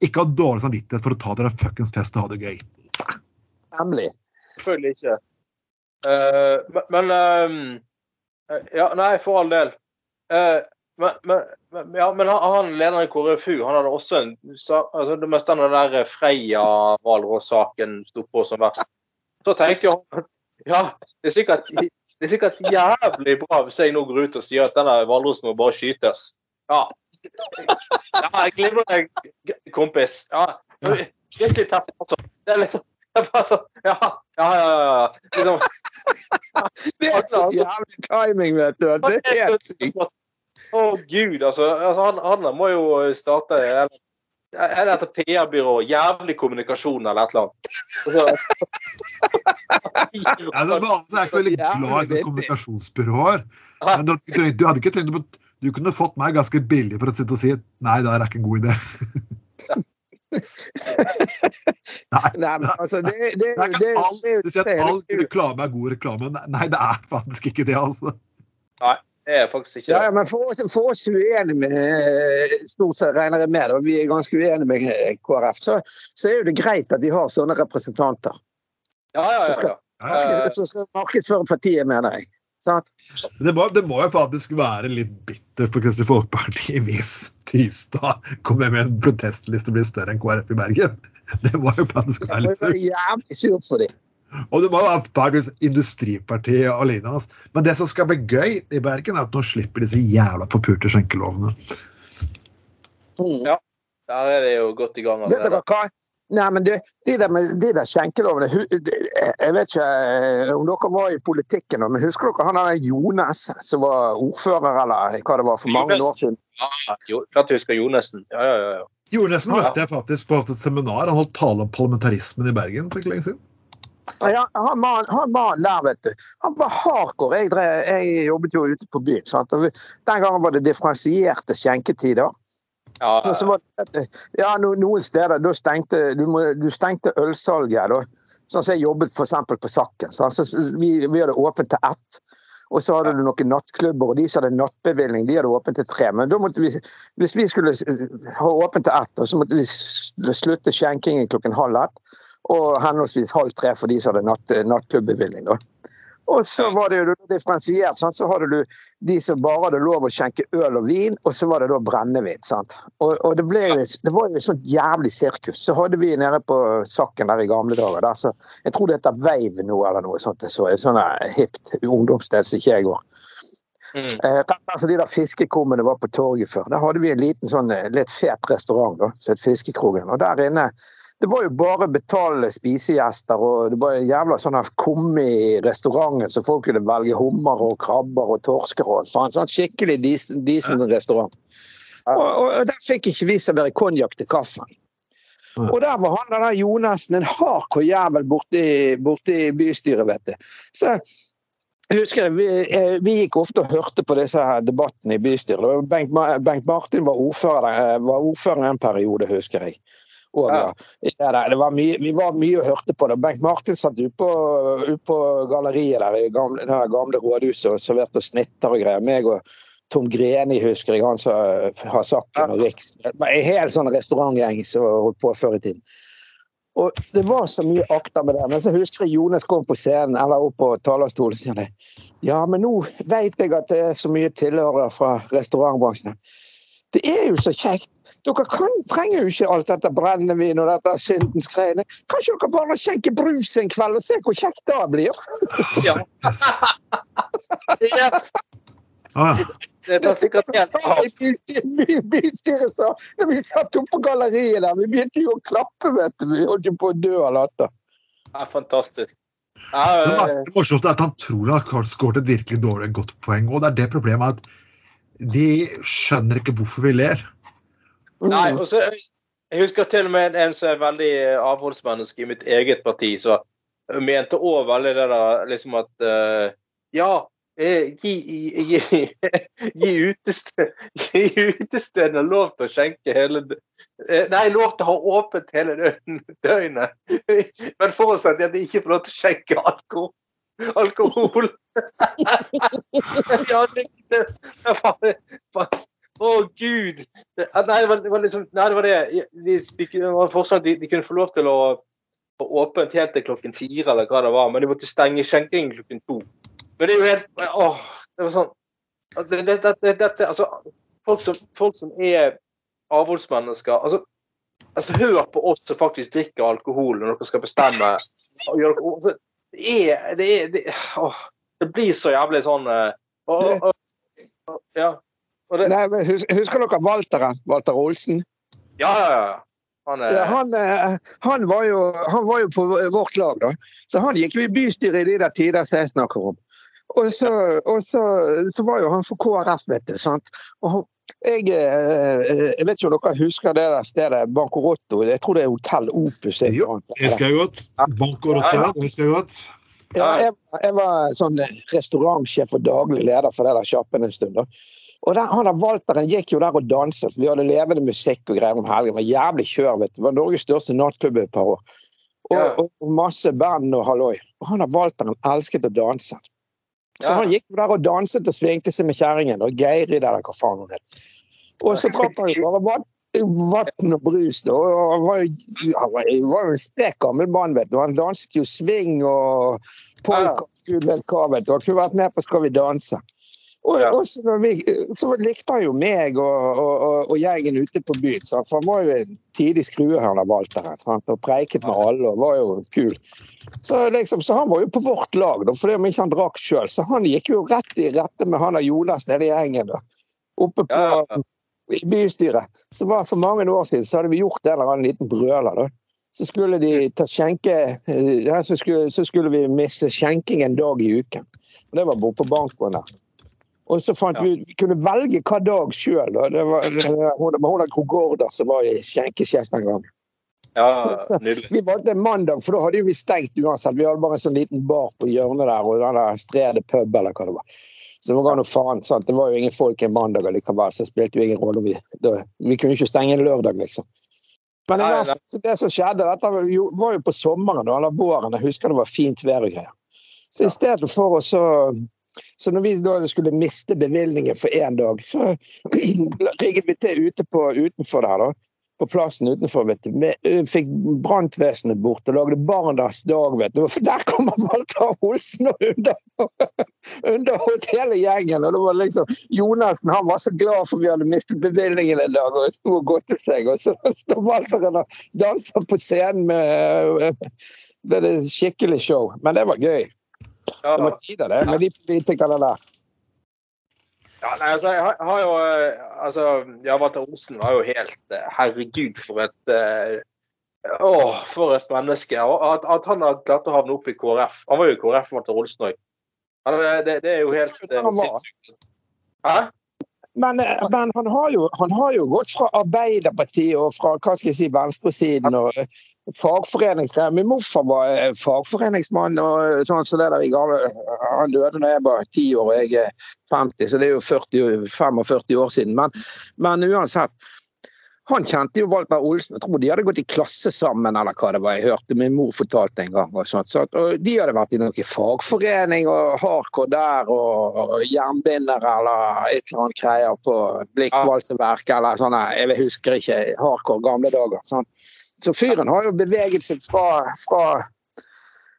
Ikke ha dårlig samvittighet for å ta dere en fuckings fest og ha det gøy. Nemlig. Selvfølgelig ikke. Uh, men ehm, eh, Ja, nei, for all del. Eh, men, men, ja, men han, han lederen i KrFU han hadde også en altså Det meste av den der Freia-hvalross-saken sto på som verst. Så tenker jeg ja, det er sikkert det er sikkert jævlig bra hvis jeg nå går ut og sier at denne hvalrossen må bare skytes. Ja. ja Glimrende, deg, kompis. Ja, virkelig test, altså. Det er litt sånn Ja, ja, ja. ja, ja. Det er så jævlig timing, vet du. Det er helt sykt. Å, gud, altså. altså han, han må jo starte Er det etter PR-byrå? Jævlig kommunikasjon eller et eller annet? altså, Vanligvis er jeg ikke så veldig glad i kommunikasjonsbyråer. Men du, du hadde ikke tenkt på Du kunne fått meg ganske billig for å sitte og si nei, det er ikke en god idé. Nei. Nei, men altså, det, det, Det er ikke alt, du sier at all reklame er god reklame. Nei, Nei, det er faktisk ikke det, altså. Det er faktisk ikke Ja, det. ja, men for oss, for oss uenige med eh, Stort sett regner jeg med, og vi er ganske uenige med eh, KrF, så, så er jo det greit at de har sånne representanter. Ja, ja, ja. ja. Som skal markedsføre partiet, mener jeg. Det må, det må jo faktisk være litt bitter for Kristelig Folkeparti hvis Tystad kommer med en protestliste og blir større enn KrF i Bergen. Det må jo faktisk være Det litt surt. jævlig surt for dem. Og det må jo være Industripartiet alene. Altså. Men det som skal bli gøy i Bergen, er at nå slipper disse jævla forpurte skjenkelovene. Mm. Ja. Der er det jo godt i gang allerede. Nei, men det, de der, de der skjenkelovene Jeg vet ikke eh, om dere var i politikken, men husker dere han der Jonas som var ordfører, eller hva det var, for mange Jonas. år siden? Ja, klart jeg husker Jonesen. Ja, ja, ja. Jonesen møtte jeg faktisk på et seminar. Han holdt tale om parlamentarismen i Bergen for ikke lenge siden. Ja, han mannen der, vet du. Han var hardcore. Jeg, jeg jobbet jo ute på byen. Sant? Den gangen var det differensierte skjenketider. ja, var det, ja, no, noen steder da stengte du, du stengte ølsalget. da. Sånn jeg jobbet f.eks. på Sakken. Så vi, vi hadde åpent til ett. Og så hadde du noen nattklubber, og de som hadde nattbevilgning, de hadde åpent til tre. Men vi, hvis vi skulle ha åpent til ett, så måtte vi slutte skjenkingen klokken halv ett. Og henholdsvis halv tre for de som hadde natt, nattklubbbevilgning. Og så var det jo differensiert. Sant? Så hadde du de som bare hadde lov å skjenke øl og vin, og så var det da brennevin. sant? Og, og det, ble, det var jo et sånt jævlig sirkus. Så hadde vi nede på Sakken der i gamle dager. Der, så jeg tror det heter Veiv nå, eller noe sånt. Så et sånt hipt ungdomssted som ikke jeg går. Mm. Eh, altså de der fiskekummene var på torget før. Der hadde vi en liten sånn eh, litt fet restaurant, da, som het Fiskekrogen. Og der inne det var jo bare betalende spisegjester, og det var en jævla sånn kumme i restauranten, så folk kunne velge hummer og krabber og torsker og faen. Sånn skikkelig decent, restaurant. Og, og, og der fikk ikke vi servere konjakk til kaffen. Og der var han der Jonassen en hardcore jævel borti, borti bystyret, vet du. Så jeg husker vi, eh, vi gikk ofte og hørte på disse her debattene i bystyret. Bengt, Bengt Martin var ordfører, eh, var ordfører en periode, husker jeg. Og, Ja. ja, det- det var mye, vi var mye og hørte på det. Bengt Martin satt ute på, ut på galleriet der i gamle, det gamle rådhuset og serverte snitter og greier. Meg og Tom Greni husker jeg, han som har Sakken og Riks. En hel sånn restaurantgjeng som holdt på før i tiden. Og det var så mye akter med det. Men så husker jeg Jones kom på scenen, eller opp på talerstolen og sier det. Ja, men nå vet jeg at det er så mye tilhørere fra restaurantbransjen. Det er jo så kjekt. Dere kan, trenger jo ikke alt dette brennevin og dette syndens greiene. Kanskje dere bare skjenke brus en kveld og se hvor kjekt det blir? Ja. Yes. Ah. Det tar sikkert helt av. Bystyret sa da vi satt oppe på galleriet der, vi begynte jo å klappe, vet du. Vi holdt jo på å dø av latter. Ja, fantastisk. Ja, Det det mest- det morsomste er at han tror han har skåret et virkelig dårlig godt poeng. Og det er det problemet at de skjønner ikke hvorfor vi ler. Nei, Mm. og så, jeg husker til og med en som er veldig avholdsmenneske i mitt eget parti, som mente òg veldig det der liksom at uh, Ja, eh, gi, gi, gi, utested, gi utestedene lov til å skjenke hele eh, Nei, lov til å ha åpent hele døgnet. Men forutsatt at de ikke får lov til å skjenke alkohol. Alkohol. ja, det, det, det var, oh, gud! Det, ah, nei, det var, det liksom Nei, det var det. De, de, de, de, de kunne få lov til å få åpent helt til klokken fire, eller hva det var, men de måtte stenge skjenkingen klokken to. Men det er jo helt Åh, det var sånn det, det, det, altså, folk, som, folk som er avholdsmennesker altså, altså, Hør på oss som faktisk drikker alkohol når dere skal bestemme. og altså, det er Det, er, det, åh, det blir så jævlig sånn eh, og, og, og, Ja. Og det, Nei, men Husker dere Walteren? Walter Olsen? ja, ja, ja. Han er han, eh, han, var jo, han var jo på vårt lag, da. Så han gikk jo i bystyret i de der tider som jeg snakker om. Og så, og så, så var jo han for KrF, vet du. sant? Og jeg, eh, jeg vet ikke om dere husker det der stedet Bancorotto. Jeg tror det er Hotell Opus. jeg Jo, Det husker jeg godt. Bank og ja. det husker jeg godt. Ja, jeg, jeg var sånn restaurantsjef og daglig leder for det der sjappen en stund. da. Og der, han der Walteren gikk jo der og danset. for Vi hadde levende musikk og greier om helgen. Det var jævlig kjør. vet du. Det var Norges største nattklubb i et par år. Og, Ja. og, masse band og halloi. Og han der Walteren elsket å danse. Så Ja. han gikk der og danset og svingte seg med kjerringen. Og Geiri der, hva faen hun het. Og så drakk han jo bare vann- og brus. da, Og han var jo, en sprek gammel mann, vet du. Han danset jo swing og polka. Gud vet hva, vet du. Han kunne vært med på Skal vi danse. Og, Ja. når vi, så likte han jo meg og, og, og, og gjengen ute på byen. sant? For han var jo en tidig skrue, han der Walteren. sant? Og preiket med alle og var jo kul. Så, liksom, så han var jo på vårt lag, da, fordi om ikke han drakk sjøl. Så han gikk jo rett i rette med han og Jonas nede i gjengen. da. Oppe på Ja, ja. bystyret. Så var For mange år siden så hadde vi gjort en eller annen liten brøler. da. Så skulle de ta skjenke eh, ja, så, skulle, så skulle vi miste skjenking en dag i uken. Og Det var borte på banken der. Og så fant Ja. vi vi kunne velge hva dag sjøl. Det var hun der Grogorda som var i skjenkesjef den gangen. Ja, nydelig. Vi valgte mandag, for da hadde vi stengt uansett. Vi hadde bare en sånn liten bar på hjørnet der, og den der Strede pub, eller hva det var. Så det var noe faen, sant? det var jo ingen folk en mandag likevel, så det spilte jo ingen rolle. Vi, da, vi kunne ikke stenge en lørdag, liksom. Men det, var, det som skjedde, dette var jo, var jo på sommeren eller våren. Jeg husker det var fint vær og greier. Så i stedet for å så så når vi da skulle miste bevilgningen for én dag, så rigget vi til ute på, utenfor der, da. På plassen utenfor, vet du. Vi fikk brannvesenet bort og lagde Barnas dag, vet du. For der kommer Walter Olsen og under, underholdt hele gjengen. Og det var liksom Jonassen han var så glad for vi hadde mistet bevilgningen en dag, og sto og godtet seg. Og så står Walter og danser på scenen med med Det et skikkelig show. Men det var gøy. Ja. Det var tider, det, med de politikerne der. Ja, nei, altså, jeg har, har jo eh, altså, ja, Walter Olsen var jo helt eh, Herregud, for et eh, Åh, for et menneske. At, at han har klart å havne opp i KrF. Han var jo i KrF, Walter Olsen òg. Det, det er jo helt var. sinnssykt. Hæ? Men, eh, men han, har jo, han har jo gått fra Arbeiderpartiet og fra hva skal jeg si, venstresiden og eh, fagforeningsgreier. Min morfar var eh, fagforeningsmann, og sånn så det der i gamle, han døde da jeg var ti år og jeg er 50, så det er jo 40, 45 år siden. Men, men uansett. Han kjente jo Walter Olsen. Jeg tror de hadde gått i klasse sammen, eller hva det var. Jeg hørte min mor fortalte en gang. Og sånt. Så at, og de hadde vært i noen fagforening og hardcore der, og, og jernbindere eller et eller annet greier på blikkvalseverk eller sånne, jeg husker ikke, hardcore gamle dager. Sånn. Så fyren har jo beveget seg fra, fra,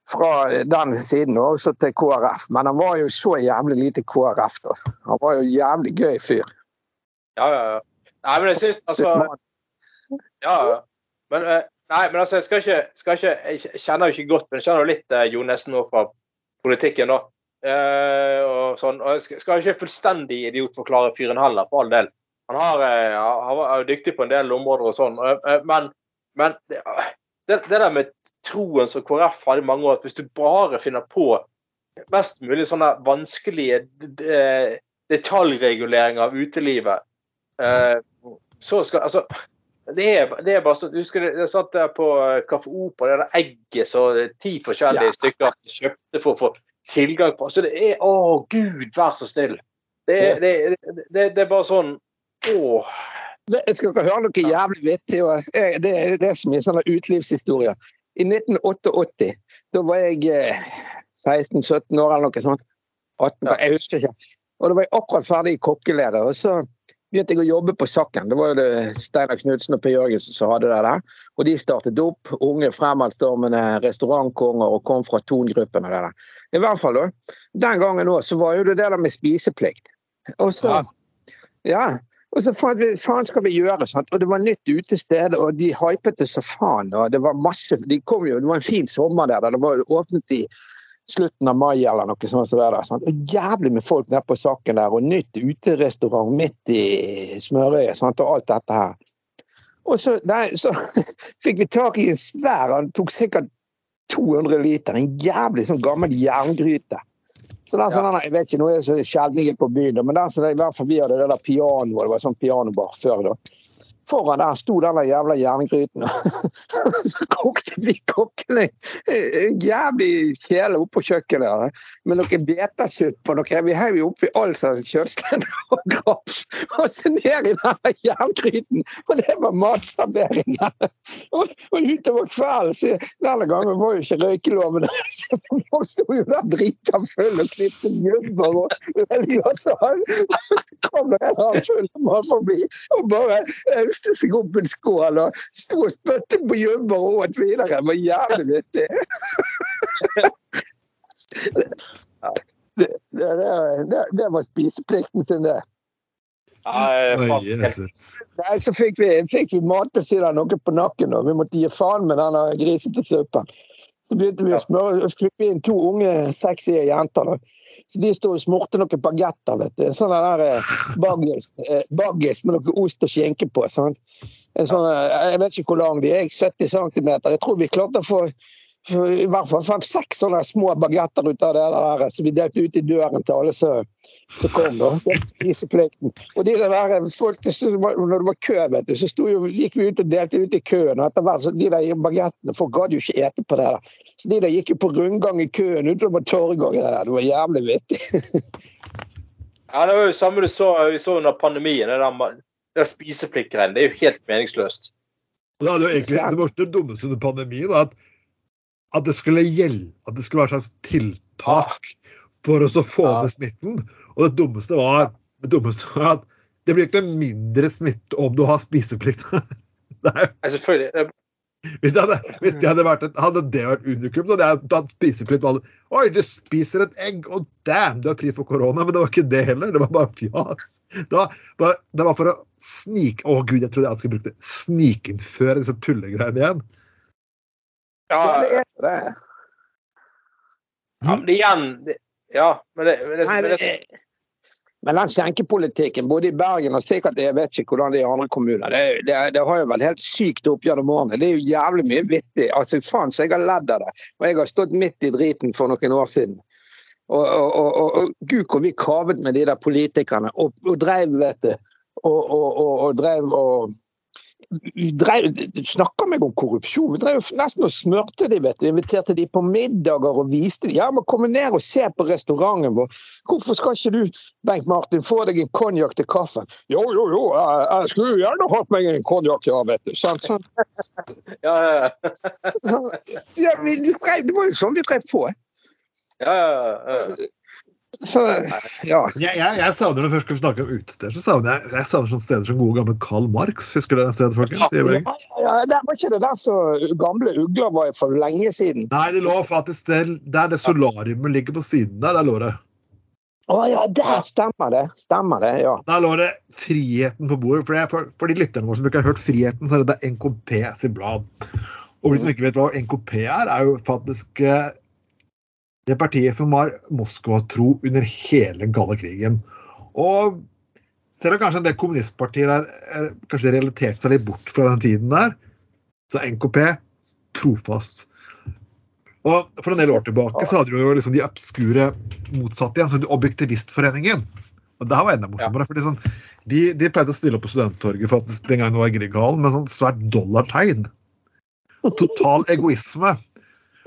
fra den siden også til KrF, men han var jo så jævlig lite KrF, da. Han var jo jævlig gøy fyr. Ja, ja, ja. Nei, men jeg syns altså Ja. Men, eh, nei, men altså, jeg skal ikke, skal ikke Jeg kjenner jo ikke godt, men jeg kjenner jo litt eh, Jo Nessen nå fra politikken, da. Eh, og sånn. Og jeg skal, ikke fullstendig idiotforklare fyren heller, for all del. Han, har, eh, han er dyktig på en del områder og sånn, eh, eh, men, men det, det, det der med troen som KrF hadde i mange år, at hvis du bare finner på mest mulig sånne vanskelige detaljreguleringer av utelivet, eh, så skal Altså det er, det er bare sånn, Husker du jeg satt der på eh, Kaffe Opera, det der egget så er ti forskjellige Ja. stykker kjøpte for å få tilgang på. Så det er Å, gud, vær så snill. Det er, det, det, det, er bare sånn Åh. Jeg skal ikke høre noe jævlig vittig. Det, er- det er så mye sånne utelivshistorier. I 1988, da var jeg eh, 16-17 år eller noe sånt. 18, Ja. Jeg husker ikke. Og da var jeg akkurat ferdig kokkeleder. Og så begynte jeg å jobbe på Sakken. Det var jo det Steinar Knutsen og Per Jørgensen som hadde det der. Og de startet opp unge fremadstormende restaurantkonger og kom fra Tongruppen og det der. I hvert fall da. Den gangen òg så var jo det det der med spiseplikt. Og så Ja. Og så fant vi faen skal vi gjøre, sant? og det var nytt utested, og de hypet det så faen. og Det var masse, de kom jo, det var en fin sommer der, der det var åpnet i slutten av mai eller noe sånt. Så der, sant? Og jævlig med folk nede på Saken der, og nytt uterestaurant midt i smørøyet sant? og alt dette her. Og så, nei, så fikk vi tak i en svær, han tok sikkert 200 liter, en jævlig sånn gammel jerngryte. Så der, sånn, Jeg vet ikke, nå er det så sjelden jeg er på byen, men der, så i hvert fall vi hadde det der pianoet, det var sånn pianobar før da. Foran der sto den jævla jerngryten. så kokte vi kokkene en jævlig kjele oppå kjøkkenet der, med noe betasuppe og noe Vi heiv jo oppi all sånn kjølesteiner og graps, og så ned i den jerngryten. Og det var matservering. Og, og utover kvelden så Denne gangen var jo ikke røykeloven der, så folk sto jo der drita full og knipset jubber og veldig og så kom det en annen full mann forbi og bare auste seg opp en skål og sto og spyttet på gjømmer og åt videre. Det var jævlig vittig. Det, det, det, det var spiseplikten sin, det. Jesus. Nei, så fikk vi, fikk vi Mattilsynet noe på nakken, og vi måtte gi faen med den grisete suppen. Så begynte vi å smøre, fikk vi inn to unge, sexy jenter. da. Så De sto og smurte noen bagetter. vet du. En sånn der eh, baggis, eh, baggis med noe ost og skinke på. sånn, eh, jeg vet ikke hvor lang de er, 70 cm. Jeg tror vi klarte å få i hvert fall fem-seks sånne små bagetter ut av det der, som vi delte ut i døren til alle som som kom. da, er Spiseplikten. Og de der folk, Når det var kø, vet du, så sto jo, gikk vi ut og delte ut i køen. og etter hvert så De der bagettene, folk gadd jo ikke ete på det. der. Så de der gikk jo på rundgang i køen utover torget og greier. Det var jævlig vittig. Ja, det var jo samme du så, vi så under pandemien. Det der, der spisepliktgreiene. Det er jo helt meningsløst. Det, hadde jo egentlig, det var det dummeste under pandemien var at, at det skulle gjelde, at det skulle være et slags tiltak for å få ned smitten. Og det dummeste var, det dummeste var at det blir ikke mindre smitte om du har spiseplikt. Nei, selvfølgelig. Hvis, det hadde, hvis det hadde vært et, hadde det vært unikum, så hadde jeg tatt spiseplikt. alle, Oi, du spiser et egg, og damn, du er fri for korona. Men det var ikke det heller. Det var bare fjas. Det var, bare, det var for å snike Å gud, jeg trodde jeg skulle bruke det. Snikinnføre disse tullegreiene igjen. Ja, ja, det er det. ja, men igjen Ja, men det, men det, men det det, Men den skjenkepolitikken, både i Bergen og sikkert jeg vet ikke hvordan det er i andre kommuner, det, det, det har jo vært helt sykt opp gjennom årene. Det er jo jævlig mye vittig. Altså, faen så jeg har ledd av det. Og jeg har stått midt i driten for noen år siden. Og, og, og, og, og gud hvor vi kavet med de der politikerne og, og dreiv, vet du. Og, og, og, og dreiv og snakker meg om korrupsjon. Vi drev nesten og smørte de, vet du. Inviterte de på middager og viste de. Ja, men kom ned og se på restauranten vår. Hvorfor skal ikke du, Bengt Martin, få deg en konjakk til kaffen? Jo, jo, jo, jeg, jeg skulle jo gjerne hatt meg en konjakk, ja, vet du. Sånn, sånn, ja, ja, ja. Så, Ja, vi det var jo sånn vi drev på. ja, ja, ja. Så, ja. Jeg, jeg, jeg savner når vi først skal snakke om utesteder, så savner jeg, jeg savner sånne steder som gode gamle Karl Marx. Husker dere det stedet, folkens? Ja, ja, det var ikke det der så gamle ugler var for lenge siden. Nei, det lå faktisk der, der det solariumet ligger på siden der. Der lå det. Å ja, der stemmer det. Stemmer det, ja. Der lå det Friheten på bordet. For, jeg, for, for de lytterne våre som ikke har hørt Friheten, så er det NKP sitt blad. Og de som ikke vet hva NKP er, er jo faktisk eh, det partiet som var Moskva-tro under hele kalde krigen. Og selv om kanskje en del kommunistpartier der er, kanskje realiterte seg litt bort fra den tiden der, så er NKP trofast. Og For en del år tilbake så hadde du jo liksom de obskure motsatte igjen, som Objektivistforeningen. Og det her var enda morsommere. for liksom, de, de pleide å stille opp på studenttorget for at den gangen det var Grieghallen med sånn svært dollartegn. Total egoisme.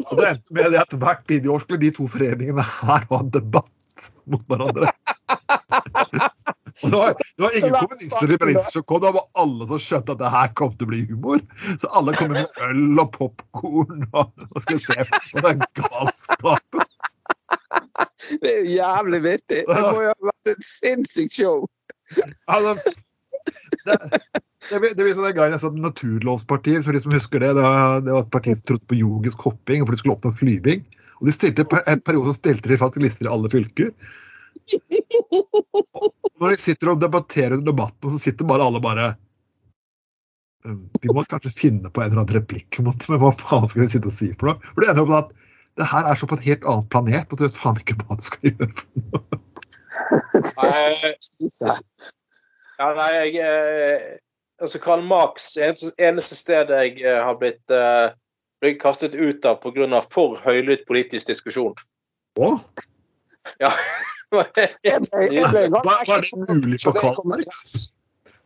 Og det endte med at hvert bidige år skulle de to foreningene her ha en debatt mot hverandre. Det var, det var ingen kommunister i Paris som kom, det var alle som skjønte at det her kom til å bli humor. Så alle kom med øl og popkorn og, og skulle se på den galskapen. Det er jo jævlig vittig. Det må jo ha vært et sinnssykt show. Altså, det, det, blir- det blir sånn en gang jeg satt Naturlovspartiet, for de som husker det. Det var, det var et parti som trodde på yogisk hopping, for de skulle oppnå flyving. Og de stilte En periode så stilte de faktisk lister i alle fylker. Og når de sitter og debatterer under debatten, så sitter bare alle bare «Um, Vi må kanskje finne på en eller annen replikk, men hva faen skal vi sitte og si for noe? For det ender opp med at det her er så på en helt annen planet at du vet faen ikke hva du skal gjøre. for noe. Nei, Ja, nei, jeg eh, Altså, Karl Marx eneste, eneste sted jeg eh, har blitt, eh, blitt kastet ut av pga. for høylytt politisk diskusjon. Å, Ja. Jeg ble, jeg ble hva er det mulig for Karl Marx?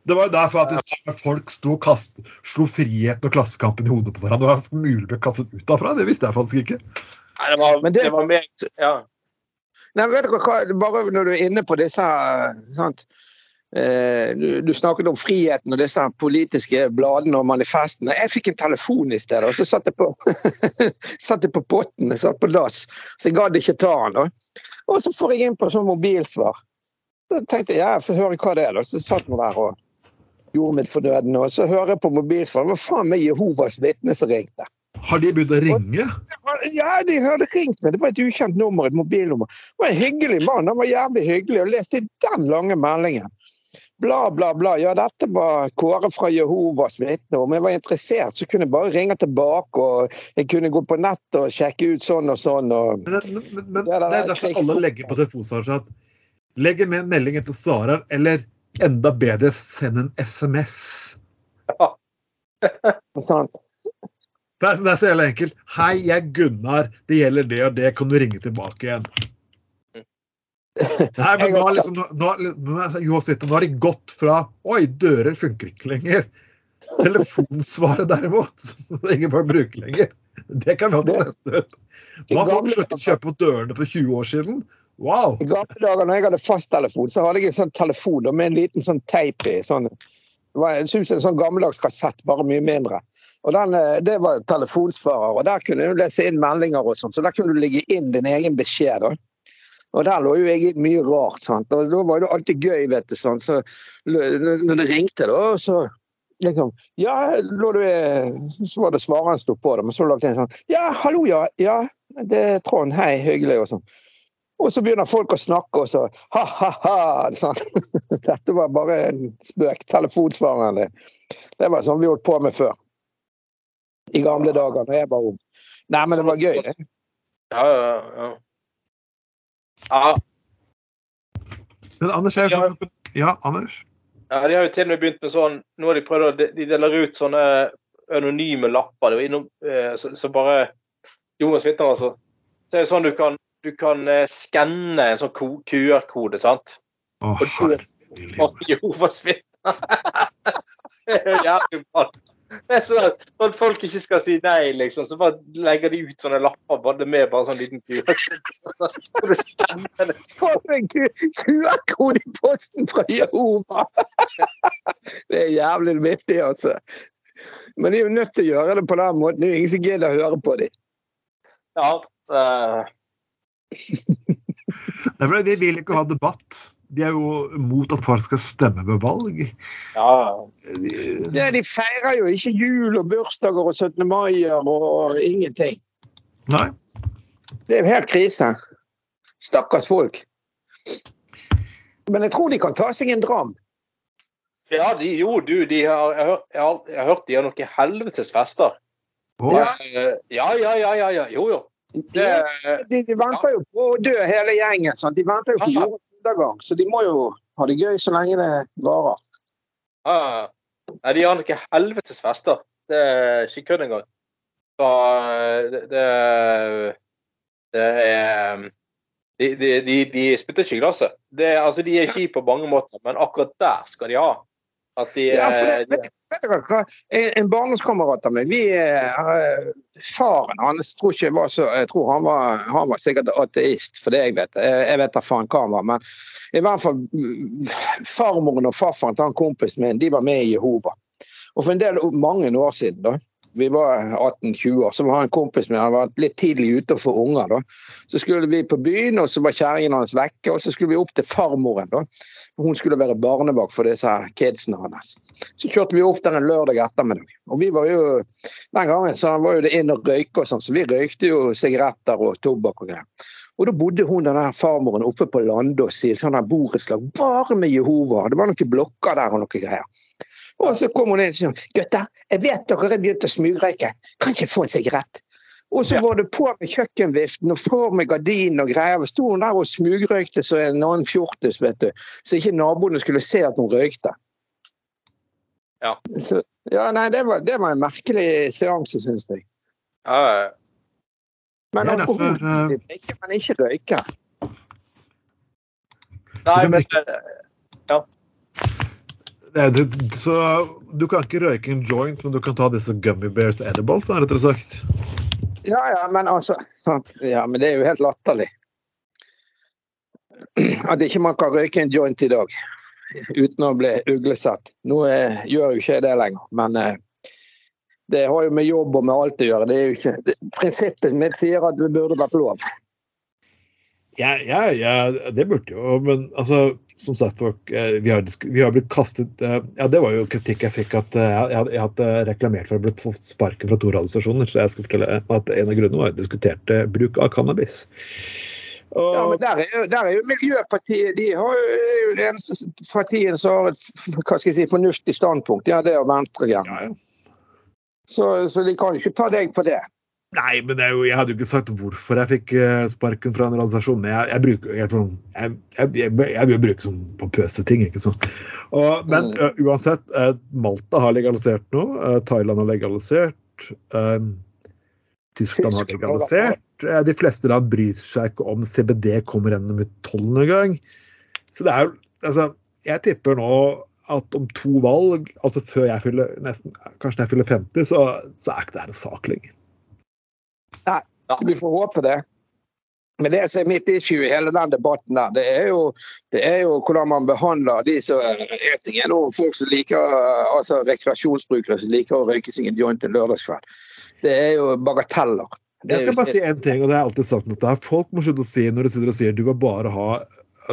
Det var jo derfor at folk sto og kast, slo friheten og Klassekampen i hodet på hverandre. Det var mulig å bli kastet ut derfra. Det visste jeg faktisk ikke. Nei, det var, det- det var mer Ja. Nei, vet du hva, bare når du er inne på disse sant? Eh, du, du snakket om friheten og disse politiske bladene og manifestene. Jeg fikk en telefon i stedet, og så satt jeg på, satt jeg på potten. Jeg satt på dass, så jeg gadd ikke ta den. da. Og så får jeg inn på sånn mobilsvar. Så tenkte jeg ja, jeg får høre hva det er. da. Så satt jeg der og gjorde mitt fornødne. Og så hører jeg på mobilsvar. Det var faen meg Jehovas vitne som ringte? Har de begynt å ringe? Ja, de hadde ringt meg. Det var et ukjent nummer, et mobilnummer. Det var en hyggelig mann. Han var jævlig hyggelig. Og leste den lange meldingen. Bla, bla, bla. Ja, dette var Kåre fra Jehovas vitne. Om jeg var interessert, så kunne jeg bare ringe tilbake. Og jeg kunne gå på nett og sjekke ut sånn og sånn. Og... Men, men, men, Ja, det det er er derfor alle legger på telefonsvaret at legger med en melding etter svarer, eller enda bedre, send en SMS. Sant? Det er, det er så jævlig enkelt. Hei, jeg er Gunnar. Det gjelder det og det. Kan du ringe tilbake igjen? Nei, men nå, liksom, nå, nå, vitne, nå har de gått fra Oi, dører funker ikke lenger. Telefonsvaret derimot, som ingen folk bruker lenger. Det kan vi også teste ut. Nå har folk sluttet å kjøpe på dørene for 20 år siden. Wow! I gamle dager når jeg hadde fasttelefon, så hadde jeg en sånn telefon med en liten sånn teip i. Sånn, det var ut som en sånn gammeldags kassett, bare mye mindre. Og den, eh, Det var telefonsvarer, og der kunne du lese inn meldinger og sånn. Så der kunne du legge inn din egen beskjed. da. Og der lå jo jeg mye rart. sant? Og da var det alltid gøy, vet du. sant? Så når det ringte, da, så liksom Ja, lå du Så var det svareren sto på da, men så lagde jeg en sånn Ja, hallo, ja. Ja, det er Trond. Hei, hyggelig, og sånn. Og så begynner folk å snakke, og så ha-ha-ha. Sånn. Dette var bare en spøk. Telefonsvareren. Det var sånn vi holdt på med før. I gamle dager, når jeg var ung. Nei, men det var gøy, det. Ja, ja, ja. Ja, Men Anders, jeg, Ja. ja, Anders? Ja, de har jo til og med begynt med sånn Nå har de prøvd å De deler ut sånne anonyme lapper. Innom, eh, så, så bare Jonas vitner, altså. Så er det sånn du kan du kan eh, skanne en sånn QR-kode, sant? Å, det- herregud. Jonas vitner. Det er jo jævlig bra. Det er sånn at for at folk ikke skal si nei, liksom, så bare legger de ut sånne lapper bare med bare sånn liten QR-kode. For en QR-kode i posten fra Jehova! Det er jævlig vittig, altså. Men de er jo nødt til å gjøre det på den måten. Det er jo ingen som gidder å høre på dem. Ja. uh... Det er fordi de vil ikke ha debatt. De er jo mot at folk skal stemme ved valg. ja. De- Ja, de feirer jo ikke jul og bursdager og 17. mai og ingenting. Nei. Det er jo helt krise. Stakkars folk. Men jeg tror de kan ta seg en dram. Ja, de, jo, du, de har, jeg, har, jeg, har, hørt de har noen helvetes fester. Ja. Ja, ja, ja, ja, ja. Jo, jo. Det, De, de venter jo på å dø, hele gjengen. Sant? De venter jo på Ja. Undergang, så de må jo ha det gøy så lenge det varer. Ah, Nei, de har noen helvetes fester. Det er ikke kødd engang. Eh, det, det, det er de, de, de, de spytter ikke i glasset. Det, altså, de er kjipe på mange måter, men akkurat der skal de ha. At de, Ja, for det, eh, vet, vet dere hva? En, barndomskamerat av meg vi, eh, Faren hans tror ikke var så Jeg tror han var, han var sikkert ateist, for det jeg vet. Jeg, vet da faen hva han var. Men i hvert fall farmoren og farfaren til han kompisen min de var med i Jehova. Og for en del mange år siden, da, vi var 18-20 år, så var han kompis med han var litt tidlig ute for unger. da. Så skulle vi på byen, og så var kjerringen hans vekke, og så skulle vi opp til farmoren. da. Hun skulle være barnevakt for disse her kidsene hans. Så kjørte vi opp der en lørdag ettermiddag. Og vi var jo, Den gangen så var jo det inn og røyke og sånn, så vi røykte jo sigaretter og tobakk og greier. Og da bodde hun denne farmoren oppe på Landås i et sånt borettslag bare med Jehova. Det var noen blokker der og noe greier. Og så kom hun inn og sa gutter, jeg vet dere har begynt å smugrøyke, kan ikke jeg få en sigarett? Og så var det på med kjøkkenviften og på med gardinen og greier. Og sto hun der og smugrøykte som en annen fjortis, vet du. Så ikke naboene skulle se at hun røykte. Ja. Så, ja, nei, det var, det var en merkelig seanse, syns jeg. ja, ja. Men Det er derfor, alkohol eh, ikke, røyker. ikke røyke. Nei, Men men ikke- eh, Det er- du- Så du kan ikke røyke en joint, men du kan ta disse gummy bears edibles, da, rett og slett? Ja, ja, men altså? Ja, men det er jo helt latterlig. At ikke man kan røyke en joint i dag uten å bli uglesett. Nå eh, gjør jo ikke jeg det lenger, men eh, det har jo med jobb og med alt å gjøre. Det er jo ikke, det, prinsippet mitt sier at det burde vært lov. Ja, ja, ja, det burde jo, men altså som sagt, folk, eh, vi, har, vi har blitt kastet eh, Ja, det var jo kritikk jeg fikk, at eh, jeg jeg hadde reklamert for å blitt fått sparken fra to radiostasjoner. Så jeg skal fortelle at en av grunnene var at jeg diskuterte bruk av cannabis. Og, Ja, men der er, der er jo Miljøpartiet De har jo er jo det eneste partiet som har et hva skal jeg si, fornuftig standpunkt. Ja, det er Venstre. Ja. ja, ja. Så, så de kan jo ikke ta deg på det. Nei, men det er jo, jeg hadde jo ikke sagt hvorfor jeg fikk eh, sparken fra en radiostasjon. Men jeg, jeg bruker jeg, jeg, jeg, vil bruke sånn pompøse ting. ikke sant? Og, men eh, uansett, uh, Malta har legalisert nå. Uh, Thailand har legalisert. Tyskland har legalisert. de fleste land bryr seg ikke om CBD kommer gjennom i tolvende gang. Så det er jo altså, Jeg tipper nå at om to valg, altså før jeg fyller nesten, kanskje når jeg fyller 50, så, så er ikke det her en sak lenger. Vi får håpe det. Men det som er mitt issue i hele den debatten der, det er jo, det er jo hvordan man behandler de som En ting er nå folk som liker altså rekreasjonsbrukere som liker å røyke seg en joint en lørdagskveld. Det er jo bagateller. Det Jeg er skal bare si en ting, og det har jeg alltid sagt om dette. Folk må slutte å si når du sitter og sier du vil bare ha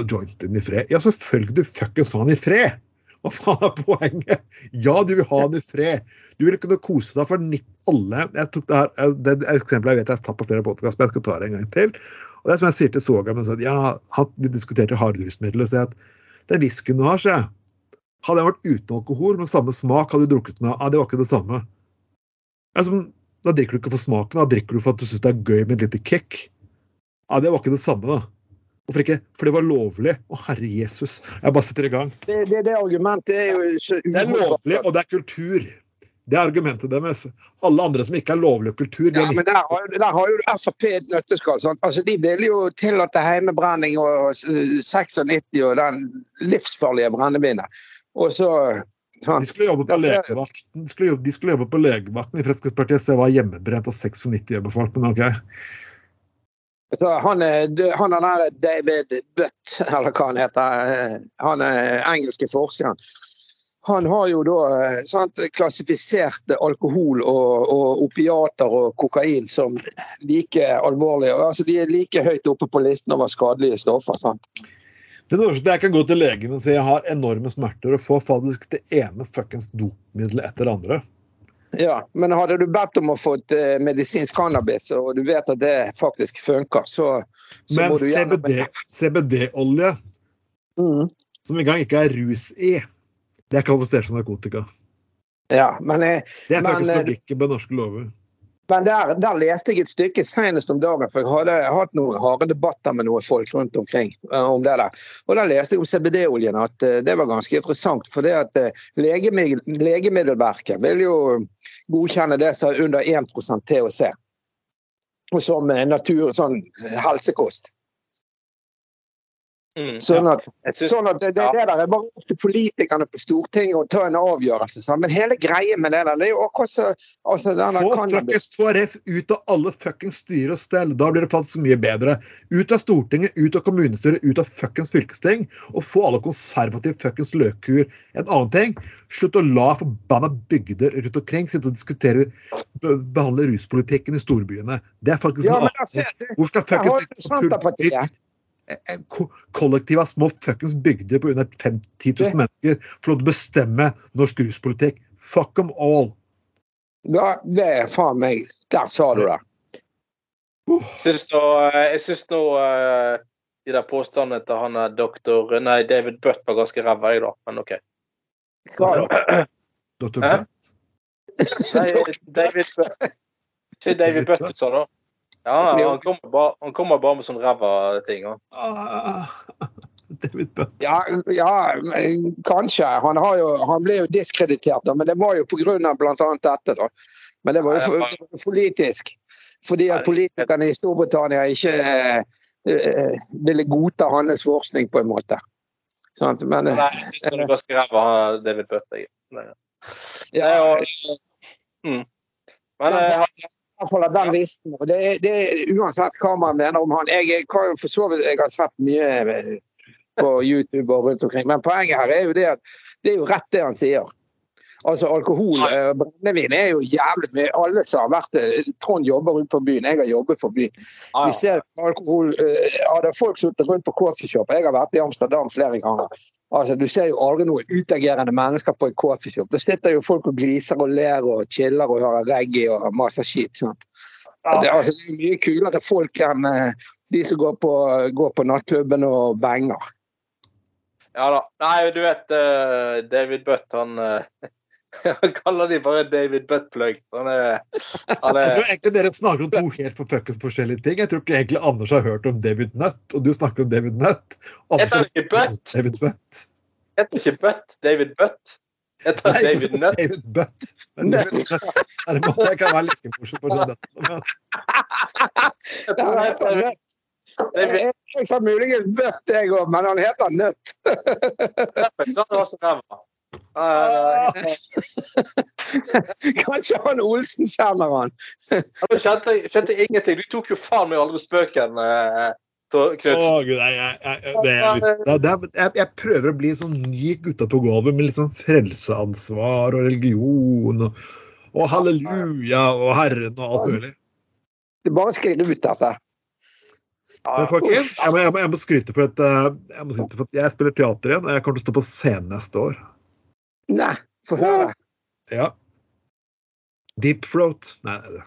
jointen i fred. Ja, selvfølgelig du fuckings ha den i fred! Hva faen er poenget? Ja, du vil ha den i fred. Du vil kunne kose deg for alle. Jeg tok det her, eh, det er et eksempel jeg vet jeg har tatt på flere podkaster, men jeg skal ta det en gang til. Og det er som jeg sier til Soga, men så at, ja, vi diskuterte hardrusmidler, og sier at den whiskyen du har, sier jeg, hadde jeg vært uten alkohol med samme smak, hadde du drukket den av. Ja, det var ikke det samme. Altså, da drikker du ikke for smaken, da drikker du for at du syns det er gøy med et lite kick. Ja, det var ikke det samme, da. Hvorfor ikke? For det var lovlig. Å, herre Jesus. Jeg bare setter i gang. det, det, det argumentet er jo så Det er lovlig, og det er kultur. Det er argumentet deres. Alle andre som ikke er lovlig og kultur, Ja, men der har, der har jo Frp et nøtteskall. Altså, de vil jo tillate heimebrenning og eh, 96 og den livsfarlige brennevinet. Og så? De skulle jobbe på legevakten. De skulle jobbe, de skulle jobbe på legevakten i Fremskrittspartiet, se hva hjemmebrent av 96 gjør med folk. Men OK. Så han, han er David Butt, eller hva han heter, eh, han er engelske forskeren. Han har jo da eh, sant, klassifisert alkohol og, og opiater og kokain som like alvorlige. Altså, de er like høyt oppe på listen over skadelige stoffer. Sant? Det som jeg kan gå til legen og si jeg har enorme smerter og får faktisk det ene fuckings dopmiddelet etter det andre. Ja, Men hadde du bedt om å få et eh, medisinsk cannabis, og du vet at det faktisk funker, så, så Men gjennom CBD CBD-olje, Mm. som engang ikke er rus i, det er kvalifisert som narkotika. Ja, men, jeg, Det er faktisk eh, logikken på norske lover. men der, der leste jeg et stykke senest om dagen, for jeg hadde hatt noen harde debatter med noen folk rundt omkring eh, om det der. Og da leste jeg om CBD-oljen, at eh, det var ganske interessant. For det at legemiddel, Legemiddelverket vil jo godkjenne det som er under 1% THC. Som natur, sånn helsekost. Mm. Sånn at, ja. synes, sånn at det, det, det der er bare opp til politikerne på Stortinget å ta en avgjørelse. Sånn. Men hele greien med det der, det er jo akkurat så altså, Få fuckings KrF ut av alle fuckings styre og stell. Da blir det faktisk mye bedre. Ut av Stortinget, ut av kommunestyret, ut av fuckings fylkesting. Og få alle konservative fuckings løkkuer. En annen ting, slutt å la forbanna bygder rundt omkring sitte og diskutere behandle ruspolitikken i storbyene. Det er faktisk Ja, en annen altså, ting. Hvor skal fuckings Senterpartiet. en kollektiv av små fuckings bygder på under 5 10 000 mennesker få lov til å bestemme norsk ruspolitikk. Fuck them all. Ja, det er faen meg Der sa du det. syns nå, eh, jeg syns nå eh, de der påstandene til han er doktor Nei, David Butt var ganske ræva, jeg, da. Men OK. Hæ? Butt. Nei, David Butt. Ikke David Butt, du sa da? Ja, han, han, kommer bare, han kommer bare med sånne ræva ting. Han. Ah, David Bøtt. Ja, ja, kanskje. Han, har jo, han ble jo diskreditert, da, men det var jo pga. bl.a. dette. da. Men det var jo for, det var politisk. Fordi at politikerne i Storbritannia ikke eh, eh, ville godta hans forskning, på en måte. Sant? Men eh, Nei, hvis du bare er ræva av David Bøtt, jeg. Ja, jo mm. Men eh, han- i fall av den listen. Og det, er, det er uansett hva man mener om han. Jeg, kan for så vidt Jeg har sett mye eh, på YouTube og rundt omkring, men poenget her er jo det at det er jo rett det han sier. Altså Alkohol og brennevin er jo jævlig mye. Alle som har vært Trond jobber rundt på byen, jeg har jobbet for byen. ja, Vi ser alkohol det Hadde folk sittet rundt på coffeeshop Jeg har vært i Amsterdam flere ganger. Altså, Du ser jo aldri noen utagerende mennesker på en coffeeshop. Da sitter jo folk og gliser og ler og chiller og hører reggae og masse skit. sant? Det, altså, det er mye kulere folk enn eh, de som går på, går på nattklubben og banger. ja da. Nei, du vet eh, David Butt, han eh, Han kaller de bare David Butt-plugg. Han er, han Jeg er tror egentlig dere snakker om to helt for forskjellige ting. Jeg tror ikke egentlig Anders har hørt om David Nutt, og du snakker om David Nutt. Anders Heter ikke Butt? David Butt. Heter ikke Butt David Butt? Heter han David Nutt? David Butt. Men David Nutt er det måte jeg kan være like morsom på. Men Jeg tror han heter David Jeg, jeg sa muligens Bøtt, jeg òg, men han heter Nøtt. Nutt. Han er også ræva. Eh, Kanskje han Olsen kjenner han. Jeg kjente, kjente ingenting. Du tok jo faen meg aldri spøken, Knut. gud, jeg, er- er- er- prøver å bli en sånn ny gutta på gulvet med litt sånn frelseansvar og religion og, og halleluja og Herren og alt mulig. Det er bare å skrive ut dette. Men folkens, jeg må, jeg, jeg må skryte for at eh, jeg, må skryte for at jeg spiller teater igjen, og jeg kommer til å stå på scenen neste år. Nei, få høre. Ja. Deep throat. Nei, det-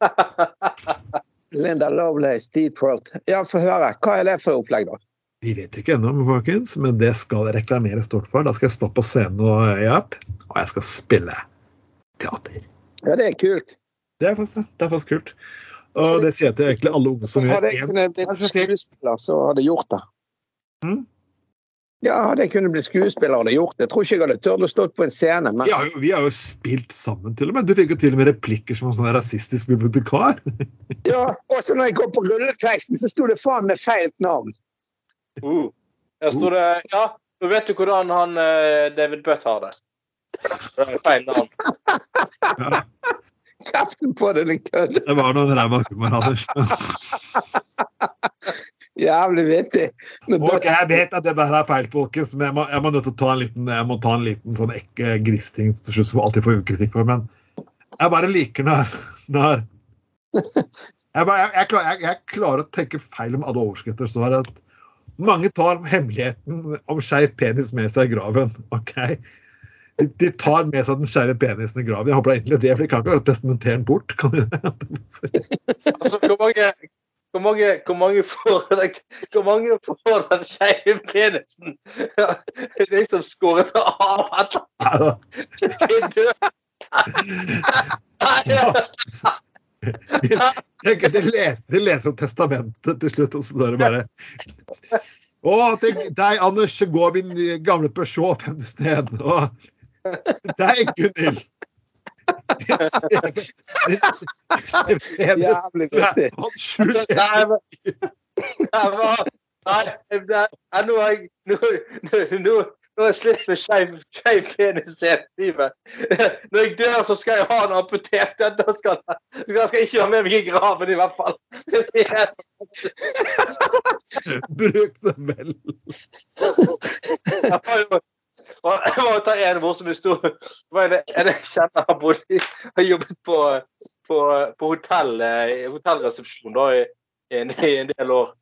Linda Lovelace, Deep Throat. Ja, få høre. Hva er det for opplegg, da? vi vet ikke ennå, folkens, men det skal jeg reklamere stort for. Da skal jeg stå på scenen og, ja, og jeg skal spille teater. Ja, det er kult. Det er faktisk, det er faktisk kult. Og det sier jeg til egentlig alle unge som gjør Hadde jeg én kunnet blitt skuespiller, så hadde jeg gjort det. Mm. Ja, hadde jeg kunnet bli skuespiller, hadde jeg gjort det. Jeg tror ikke jeg hadde turt å stå på en scene, men Ja, vi har jo spilt sammen, til og med. Du fikk jo til og med replikker som en sånn rasistisk bibliotekar. ja, også når jeg kom på rulleteksten, så sto det faen med feil navn. Uh. Jeg står det Ja, nå vet du hvordan han eh, David Butt har det. Det er feil navn. Ja, Kreften på det, din kødd. det var noen ræva humor, Anders. Jævlig vittig. Og jeg vet at det der er feil, folkens, men jeg må, jeg må nødt til å ta en liten, jeg må ta en liten sånn ekkel gristing til slutt, som alltid får kritikk for. Men jeg bare liker når, når jeg, bare, jeg, jeg, klarer, jeg, jeg klarer å tenke feil om alle overskrifter. Så er det at mange tar hemmeligheten om skeiv penis med seg i graven. ok? De, de tar med seg den skeive penisen i graven. Jeg håper da egentlig det, for de kan ikke testamentere den bort. kan de det? Altså, hvor mange hvor mange, hvor mange får Hvor mange får den skeive penisen? De liksom skåret av etter. De, de, leser, de leser testamentet til slutt, og så står det bare Å, til deg, Anders, går min gamle Peugeot 5001. Og deg, Gunhild. Jævlig vittig. Nei, nå har jeg Nå, har slitt med skeiv penis hele livet. Når jeg dør, så skal jeg ha den amputert. Da skal jeg skal ikke ha med meg i graven, i hvert fall. Bruk det vel. Jeg har jo jeg må ta en morsom historie. Det var en, jeg kjenner har bodd i Har jobbet på, på, på hotell, eh, hotellresepsjon da, i, i, i en del år.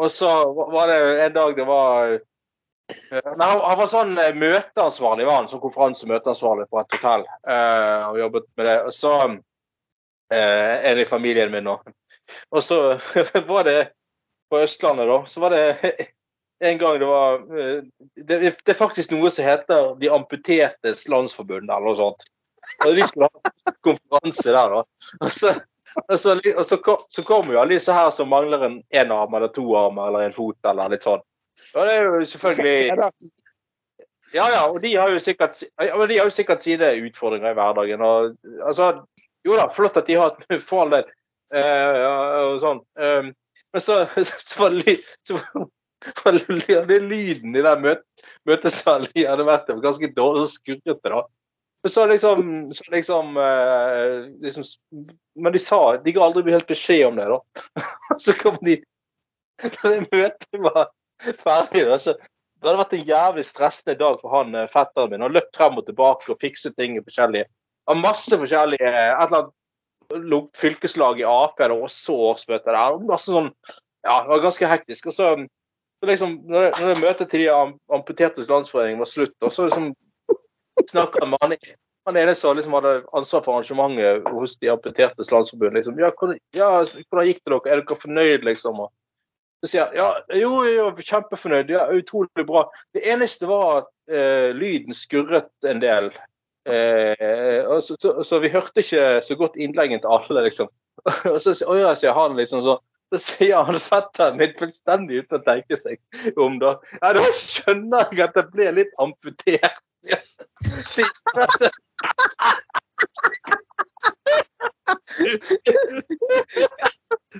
Og så var det en dag det var eh, Nei, han, var sånn eh, møteansvarlig, var han, som konferansemøteansvarlig på et hotell. og jobbet med det. Og så En i familien min nå. Og så var det på Østlandet, da. Så var det en gang det var eh, det, det er faktisk noe som heter De amputertes landsforbund, eller noe sånt. Og vi skulle ha konferanse der, da. Og så, og så, og så, så kommer jo alle disse her som mangler en, enarm eller to armer eller en fot eller litt sånn. Og det er jo selvfølgelig Ja, ja, og de har jo sikkert, de har jo sikkert sine utfordringer i hverdagen. Og, altså, jo da, flott at de har et for all del. eh, og sånn. Um, men så, så, var det litt, Det lyden i den møt, møtesalen hadde vært det var ganske dårlig så skurrete, da. Men så liksom, så liksom, eh, liksom Men de sa De ga aldri helt beskjed om det, da. Så kom de Da det møtet var ferdig, da, så det hadde vært en jævlig stressende dag for han eh, fetteren min. Han løp frem og tilbake og fikset ting forskjellige. Av masse forskjellige Et eller annet fylkeslag i Ap og så årsmøte der. Masse sånn Ja, det var ganske hektisk. Og så, så liksom, når, når møtet til de amputertes landsforening var slutt, og så liksom snakka med han han ene som liksom hadde ansvar for arrangementet hos de amputertes landsforbund. Liksom, ja, hvordan, ja, hvordan gikk det dere? Er dere fornøyd, liksom? Og så sier han ja, jo, jo, kjempefornøyd. Ja, utrolig bra. Det eneste var at eh, lyden skurret en del. Eh, og så, så, så, vi hørte ikke så godt innleggen til alle, liksom. og så sier han liksom sånn så sier han fetteren min fullstendig uten å tenke seg om, da. Ja, da skjønner jeg at det ble litt amputert.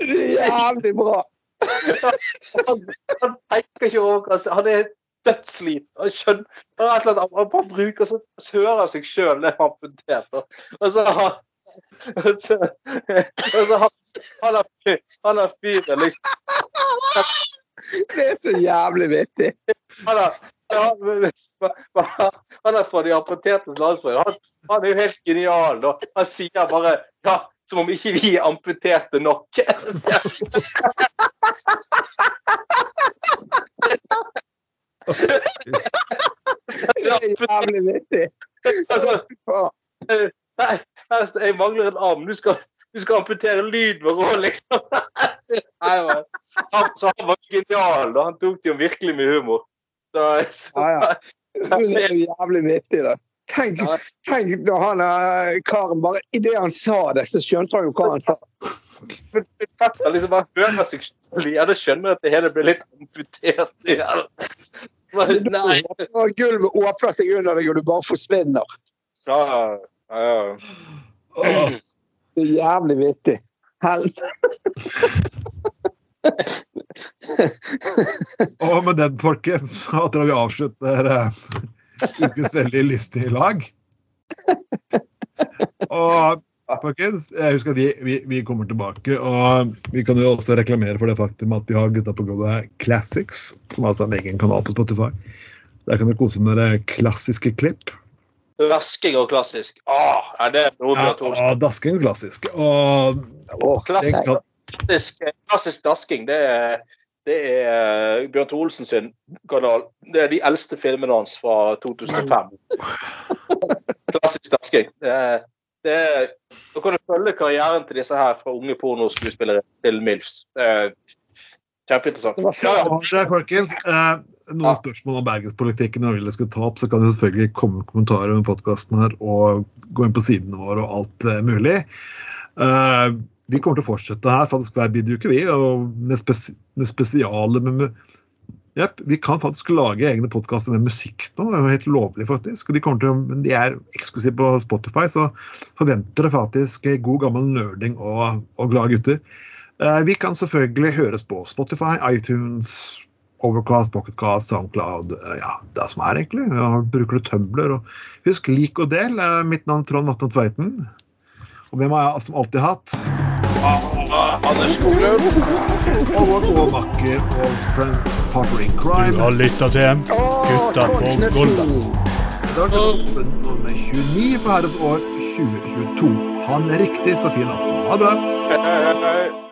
Jævlig bra. Han, han tenker ikke over hva Han er dødssliten. Han skjønner han, han, han bare bruker så, hører seg sjøl amputert. Og så har og så, og så han, han har fyren liksom Det er så jævlig vittig. Han har, han er fra de amputertes landsforening. Han, han, er jo helt genial. Da. Han sier bare ja, som om ikke vi er amputerte nok. Det er jævlig vittig. Altså, nei, jeg mangler en arm. Du skal, du skal amputere lyden vår òg, liksom. Nei, man. Han, så han var genial. Da. Han tok det jo virkelig med humor. Så, så, ja, ja. Det er jævlig vittig, det. Tenk, tenk da han karen bare Idet han sa det, så skjønte han jo hva han sa. Petter liksom bare hører seg selv i det, skjønner at det hele blir litt amputert. Ja. Nei. Gulvet åpner seg under deg, og du bare forsvinner. Ja, ja, ja. Det er jævlig vittig. Helvete. Og med den, folkens, så tror jeg vi avslutter uh, ukens veldig lystige lag. Og folkens, jeg husker at vi, vi, vi, kommer tilbake. Og vi kan jo også reklamere for det faktum at vi har Gutta på gulvet Classics, som altså er en egen kanal på Spotify. Der kan dere kose med dere klassiske klipp. Vasking og klassisk. Åh, er det noe ja, ja, dasking og klassisk. Og, og klassisk, klassisk, klassisk dasking, det er det er Bjørn Tore Olsen sin kanal. Det er de eldste filmene hans fra 2005. Klassisk dasking. Det er, det er, da kan du følge karrieren til disse her fra unge pornoskuespillere til MILFs. Er kjempeinteressant. Ja, ja. folkens, eh, noen spørsmål om bergenspolitikken og vil jeg skulle ta opp, så kan det selvfølgelig komme kommentarer om podkasten her og gå inn på sidene våre og alt uh, mulig. Uh, vi kommer til å fortsette her faktisk hver bideuke, vi. og Med, spes med spesiale med, med Yep, vi kan faktisk lage egne podkaster med musikk nå. Det er jo helt lovlig, faktisk. De, til, de er eksklusive på Spotify, så forventer det faktisk god gammel nerding og, og glade gutter. Eh, vi kan selvfølgelig høres på Spotify, iTunes, Overcast, Pocketcast, Soundcloud. Eh, ja, det som er, egentlig. Ja, bruker du Tumbler? Og husk, lik og del. Mitt navn er Trond Vatne Tveiten. Og hvem har jeg som alltid hatt? Anders Skoglund. Og vår gode makker og friend partner in crime. Du har lytta til Gutta på gulvet. Det var nummer 29 for herres år 2022. Ha en riktig så fin aften. Ha det bra.